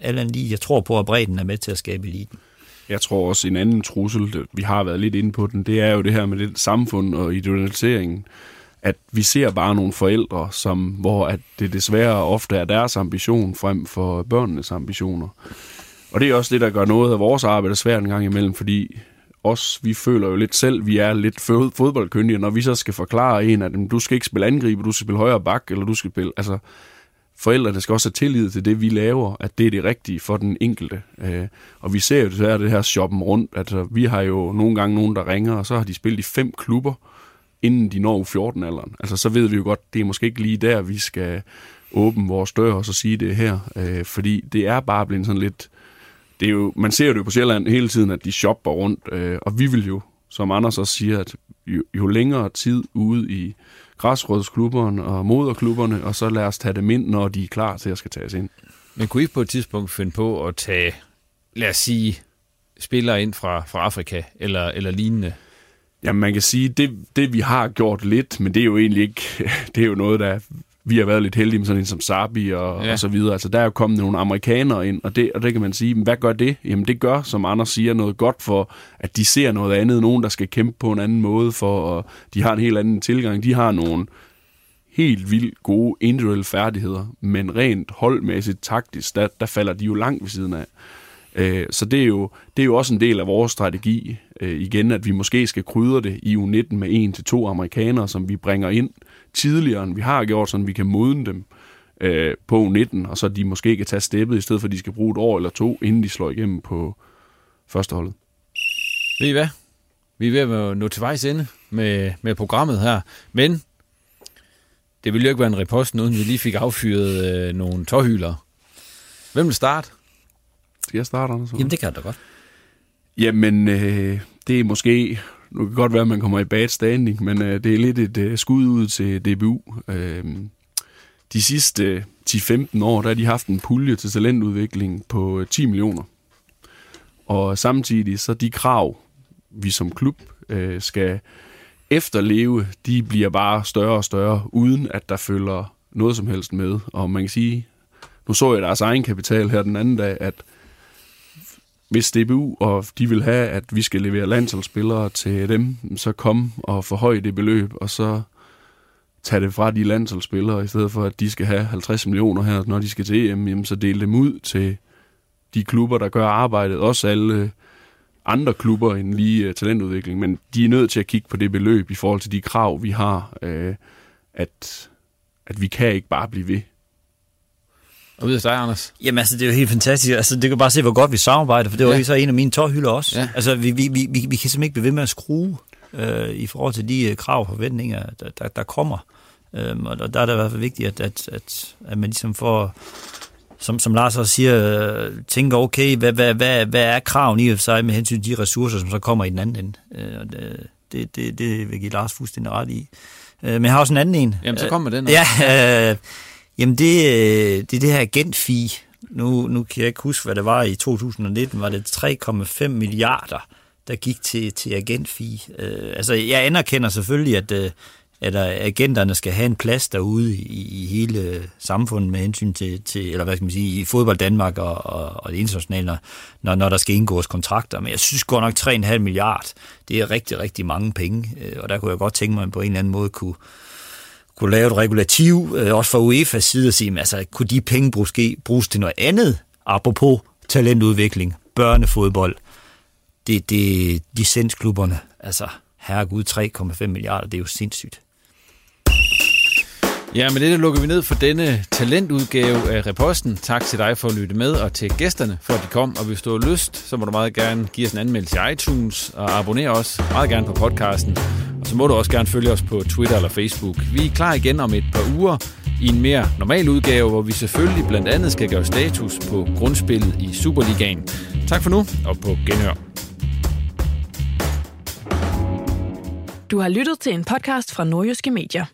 Allan lige, jeg tror på, at bredden er med til at skabe eliten. Jeg tror også, en anden trussel, vi har været lidt inde på den, det er jo det her med det samfund og idealiseringen at vi ser bare nogle forældre, som, hvor at det desværre ofte er deres ambition frem for børnenes ambitioner. Og det er også det, der gør noget af vores arbejde svært en gang imellem, fordi os, vi føler jo lidt selv, vi er lidt fodboldkyndige, når vi så skal forklare en, at du skal ikke spille angribe, du skal spille højre bak, eller du skal spille, altså, forældrene skal også have tillid til det, vi laver, at det er det rigtige for den enkelte. Øh, og vi ser jo desværre det her shoppen rundt. Altså, vi har jo nogle gange nogen, der ringer, og så har de spillet i fem klubber, inden de når 14-alderen. Altså, så ved vi jo godt, det er måske ikke lige der, vi skal åbne vores dør og så sige det her. Øh, fordi det er bare blevet sådan lidt... Det er jo, man ser jo det på Sjælland hele tiden, at de shopper rundt, øh, og vi vil jo, som Anders også siger, at jo, jo længere tid ude i græsrådsklubberne og moderklubberne, og så lad os tage dem ind, når de er klar til at skal tages ind. Men kunne I på et tidspunkt finde på at tage, lad os sige, spillere ind fra, fra Afrika eller, eller lignende? Jamen man kan sige, det, det vi har gjort lidt, men det er jo egentlig ikke, det er jo noget, der vi har været lidt heldige med sådan en som Sabi og, ja. og så videre. Altså, der er jo kommet nogle amerikanere ind, og det, og det kan man sige, hvad gør det? Jamen, det gør, som Anders siger, noget godt for, at de ser noget andet. Nogen, der skal kæmpe på en anden måde, for, og de har en helt anden tilgang. De har nogle helt vildt gode individuelle færdigheder, men rent holdmæssigt, taktisk, der, der falder de jo langt ved siden af. Øh, så det er, jo, det er jo også en del af vores strategi, øh, igen, at vi måske skal krydre det i U19 med en til to amerikanere, som vi bringer ind tidligere, end vi har gjort, så vi kan modne dem øh, på U19, og så de måske kan tage steppet, i stedet for at de skal bruge et år eller to, inden de slår igennem på førsteholdet. Ved I hvad? Vi er ved at nå til vejs ende med, med programmet her, men det ville jo ikke være en repost, uden vi lige fik affyret øh, nogle tårhylere. Hvem vil starte? Skal jeg starte, Anders? Jamen, det kan da godt. Jamen, øh, det er måske... Nu kan godt være, at man kommer i bad standing, men øh, det er lidt et øh, skud ud til DBU. Øh, de sidste øh, 10-15 år, der har de haft en pulje til talentudvikling på øh, 10 millioner. Og samtidig så de krav, vi som klub øh, skal efterleve, de bliver bare større og større, uden at der følger noget som helst med. Og man kan sige, nu så jeg deres egen kapital her den anden dag, at hvis DBU og de vil have, at vi skal levere landsholdsspillere til dem, så kom og forhøj det beløb, og så tage det fra de landsholdsspillere, i stedet for at de skal have 50 millioner her, når de skal til EM, jamen, så dele dem ud til de klubber, der gør arbejdet, også alle andre klubber end lige uh, talentudvikling, men de er nødt til at kigge på det beløb i forhold til de krav, vi har, uh, at, at vi kan ikke bare blive ved. Og videre dig, Anders? Jamen altså, det er jo helt fantastisk. Altså, det kan bare se, hvor godt vi samarbejder, for det var ja. jo så en af mine tårhylder også. Ja. Altså, vi, vi, vi, vi, kan simpelthen ikke blive ved med at skrue øh, i forhold til de uh, krav og forventninger, der, der, der kommer. Øhm, og der er det i hvert fald vigtigt, at, at, at, at man ligesom får, som, som Lars også siger, øh, tænker, okay, hvad, hvad, hvad, hvad er kraven i sig med hensyn til de ressourcer, som så kommer i den anden ende? Øh, og det, det, det, det vil give Lars fuldstændig ret i. Øh, men jeg har også en anden en. Jamen, så kommer den. Også. Ja, øh, Jamen, det, øh, det er det her agentfee. Nu, nu kan jeg ikke huske, hvad det var i 2019. Var det 3,5 milliarder, der gik til, til agentfee. Øh, altså, jeg anerkender selvfølgelig, at, øh, at øh, agenterne skal have en plads derude i, i hele samfundet med hensyn til, til, eller hvad skal man sige, i fodbold Danmark og, og, og det internationale, når, når der skal indgås kontrakter. Men jeg synes godt nok 3,5 milliarder, det er rigtig, rigtig mange penge. Og der kunne jeg godt tænke mig, at man på en eller anden måde kunne, kunne lave et regulativ, øh, også fra UEFA's side, og sige, altså, kunne de penge bruges, bruges til noget andet, apropos talentudvikling, børnefodbold, det, det licensklubberne, altså, herregud, 3,5 milliarder, det er jo sindssygt. Ja, med det lukker vi ned for denne talentudgave af Reposten. Tak til dig for at lytte med, og til gæsterne for at de kom. Og hvis du har lyst, så må du meget gerne give os en anmeldelse i iTunes, og abonnere os meget gerne på podcasten. Og så må du også gerne følge os på Twitter eller Facebook. Vi er klar igen om et par uger i en mere normal udgave, hvor vi selvfølgelig blandt andet skal gøre status på grundspillet i Superligaen. Tak for nu, og på genhør. Du har lyttet til en podcast fra Nordjyske Medier.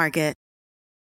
Market.